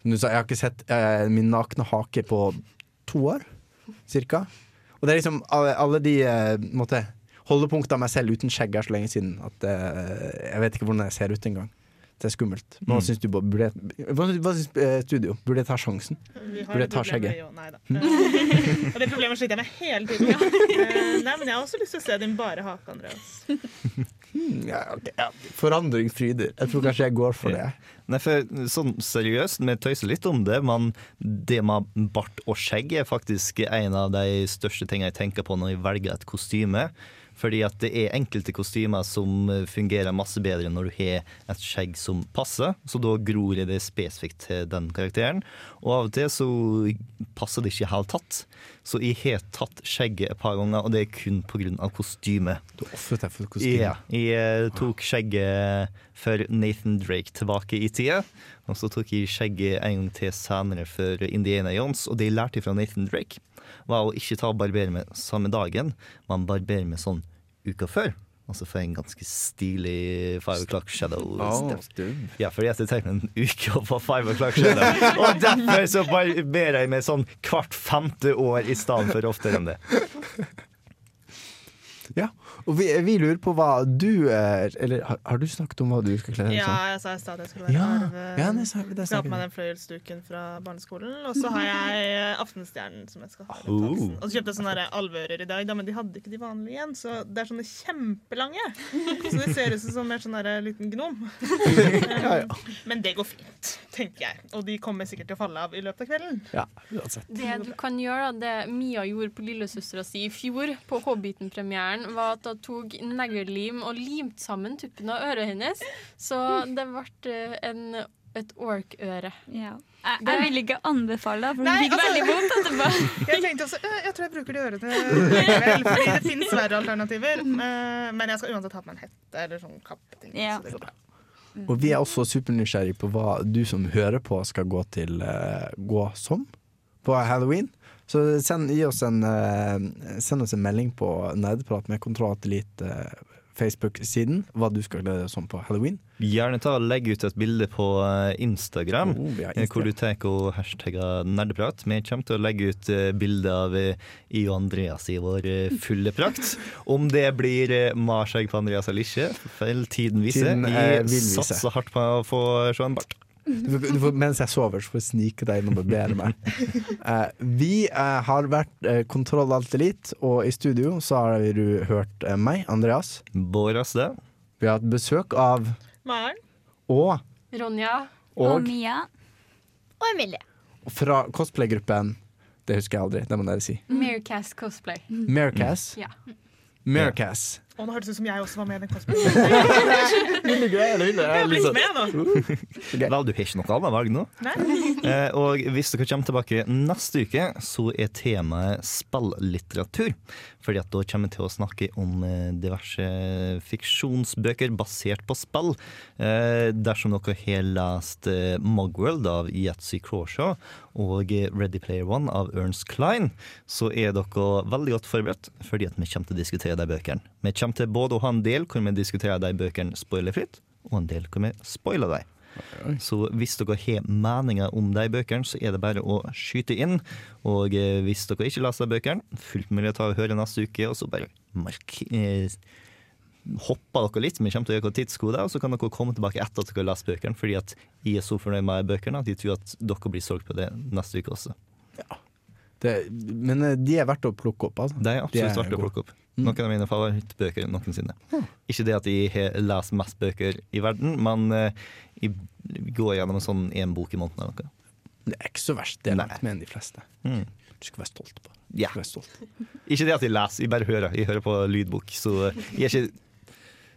som du sa, jeg har ikke sett eh, min nakne hake på to år, cirka. Og det er liksom alle, alle de eh, måte, holdepunktene av meg selv uten skjegg er så lenge siden at eh, jeg vet ikke hvordan jeg ser ut engang. Det er skummelt. Hva Mm. syns du, Bob? Burde jeg, hva, hva syns eh, studio? Burde jeg ta sjansen? Burde jeg ta skjegget? Nei da. Og det problemet sliter jeg med hele tiden. Ja. Nei, men jeg har også lyst til å se din bare hake, Andreas. Hmm, ja, okay. ja. Forandring fryder. Jeg tror kanskje jeg går for det. Nei, for sånn seriøst, vi tøyser litt om det, men det med bart og skjegg er faktisk en av de største tingene jeg tenker på når jeg velger et kostyme. Fordi at det er enkelte kostymer som fungerer masse bedre når du har et skjegg som passer, så da gror det spesifikt til den karakteren. Og av og til så passer det ikke i det hele tatt. Så jeg har tatt skjegget et par ganger, og det er kun pga. kostymet. Du ofret deg for kostymet? Ja. Jeg eh, tok skjegget for Nathan Drake tilbake i tida. Og så tok jeg skjegget en gang til senere for Indiana Jones, og det lærte jeg fra Nathan Drake, var å ikke ta og barbere meg samme dagen, men barbere meg sånn uka før. Altså for en ganske stilig Five O'Clock Shadow. Oh, ja, fordi jeg tenkte en uke på Five O'Clock Shadow. Og derfor så barberer jeg meg sånn hvert femte år i stedet for oftere enn det. Ja, og vi, vi lurer på hva du er Eller har, har du snakket om hva du skal kle deg Ja, som? jeg sa i stad at jeg skulle være Ja, arve. ja, det sa- det skal ha på meg den fløyelsduken fra barneskolen. Og så har jeg Aftenstjernen som jeg skal ha. rundt Oh. halsen. Og så kjøpte jeg sånne alveører i dag, da, men de hadde ikke de vanlige igjen. Så det er sånne kjempelange. Så det ser ut som en sånn der liten gnom. Um, Men det går fint, tenker jeg. Og de kommer sikkert til å falle av i løpet av kvelden. Ja, uansett. Det du kan gjøre, det Mia gjorde på lillesøstera si i fjor, på Hobbiten-premieren, var at hun tok neglelim og limte sammen tuppen av øret hennes. Så det ble eh, en, et ork-øre. Ja. Jeg, jeg vil ikke anbefale det, for det fikk altså- veldig vondt etterpå. Jeg tenkte også, jeg tror jeg bruker de ørene likevel, fordi det finnes verre alternativer. Eh, Men jeg skal uansett ha på meg en hette eller sånn kappeting. Ja. Så det går bra. Og vi er også supernysgjerrige på hva du som hører på skal gå til eh, gå som på halloween. Så send, oss en, eh, send oss en melding på Nerdprat med Kontroll Elite eh, Facebook-siden hva du skal glede deg sånn på halloween. Gjerne ta og legge ut et bilde på eh, Instagram, Oh, eh, hvor du tar og hashtagger nerdeprat. Vi kommer til å legge ut bilde av I og Andreas i vår fulle prakt. Om det blir marsjegg marskjegg på Andreas eller ikke, feil tiden viser. Vi satser hardt på å få se en bart. Du får, du får, mens jeg sover, så får jeg snike deg inn og barbere meg. Uh, vi uh, har vært uh, Kontroll Alt Elite, og i studio så har du hørt eh, meg, Andreas. Boras det. Vi har hatt besøk av Maren? og, Ronja. og Mia. Og Emilie. fra cosplaygruppen Det husker jeg aldri, det må dere si. Meercast cosplay. Meercast. Ja. Meercast. Og nå hørtes det ut som jeg også var med i den cosplayen. Vel, du har ikke noe annet valg nå. Eh, og hvis dere kommer tilbake neste uke, så er temaet spilllitteratur. Fordi at da kommer vi til å snakke om eh, diverse fiksjonsbøker basert på spill. Eh, dersom dere har lest eh, Mugworld av Yatzy Crawshaw og Ready Player One av Ernst Klein, så er dere veldig godt forberedt, fordi at vi kommer til å diskutere de bøkene. Vi kommer til både å ha en del hvor vi diskuterer de bøkene spoilerfritt, og en del hvor vi spoiler dem. Så hvis dere har meninger om de bøkene, så er det bare å skyte inn. Og eh, hvis dere ikke leser de bøkene, fullt mulig å ta og høre neste uke, og så bare mark eh, hopper dere litt. Vi kommer til å gjøre tidskode, og så kan dere komme tilbake etter at dere har lest bøkene, fordi at jeg er så fornøyd med bøkene at jeg tror at dere blir solgt på det neste uke også. Det, men eh, de er verdt å plukke opp, altså. De er absolutt verdt å plukke opp. Noen av mine favorittbøker noensinne. Ikke det at jeg leser mest bøker i verden, men eh, jeg går gjennom en sånn én bok i måneden eller noe. Det er ikke så verst. Det er langt mer enn de fleste. Mm. Du skal være stolt på. Ja. Være stolt. Ikke det at jeg leser, jeg bare hører. Jeg hører på lydbok, så jeg er ikke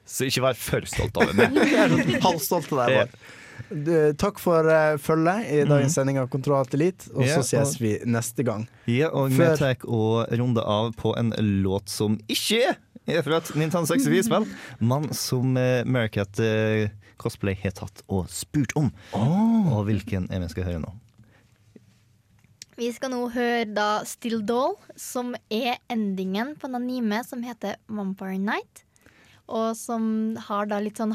Så ikke vær for stolt av sånn halvstolt av deg, bare. Du, takk for uh, følget i dagens sending av Kontroll Alt Elite, og så ses og- vi neste gang. Ja, og vi tar og runder av på en låt som ikke er fra et Nintendo 64-spill, men som uh, Mercat uh, Cosplay har tatt og spurt om. Og hvilken er vi skal høre nå? Vi skal nå høre da Still Doll, som er endingen på en anime som heter Vampire Night. Og som har da litt sånn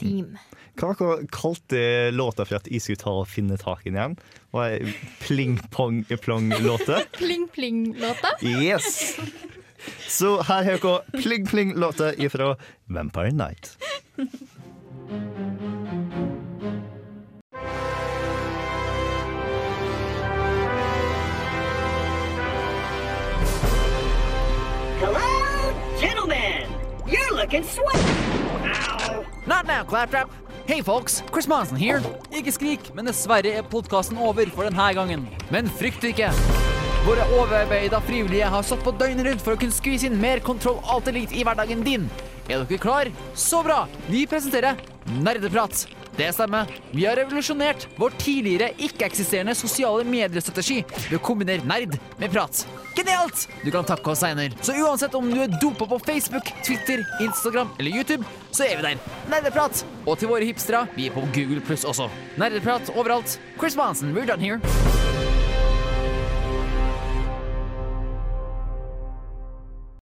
halloween-team. Hva dere kalte låta for at jeg skulle ta og finne tak i den igjen? Var det pling-pong-plong-låte? Pling-pling-låta. Yes! Så her har dere pling-pling-låta ifra Vampire Night. Hello, gentlemen. You're looking sweet. Not now, Claptrap! Hei, folks! Chris Monson here. Ikke skrik, men dessverre er podkasten over for denne gangen. Men frykt ikke. Våre overarbeida frivillige har stått på døgnet rundt for å kunne skvise inn mer kontroll alt elite i hverdagen din. Er dere klar? Så bra! Vi presenterer Nerdeprat. Det stemmer. Vi har revolusjonert vår tidligere ikke-eksisterende sosiale mediestrategi ved å kombinere nerd med prat. Genialt! Du kan takke oss seinere. Så uansett om du er dopa på Facebook, Twitter, Instagram eller YouTube, så er vi der. Nerdeprat! Og til våre hipstere, vi er på Google Pluss også. Nerdeprat overalt. Chris Monson, we're done here.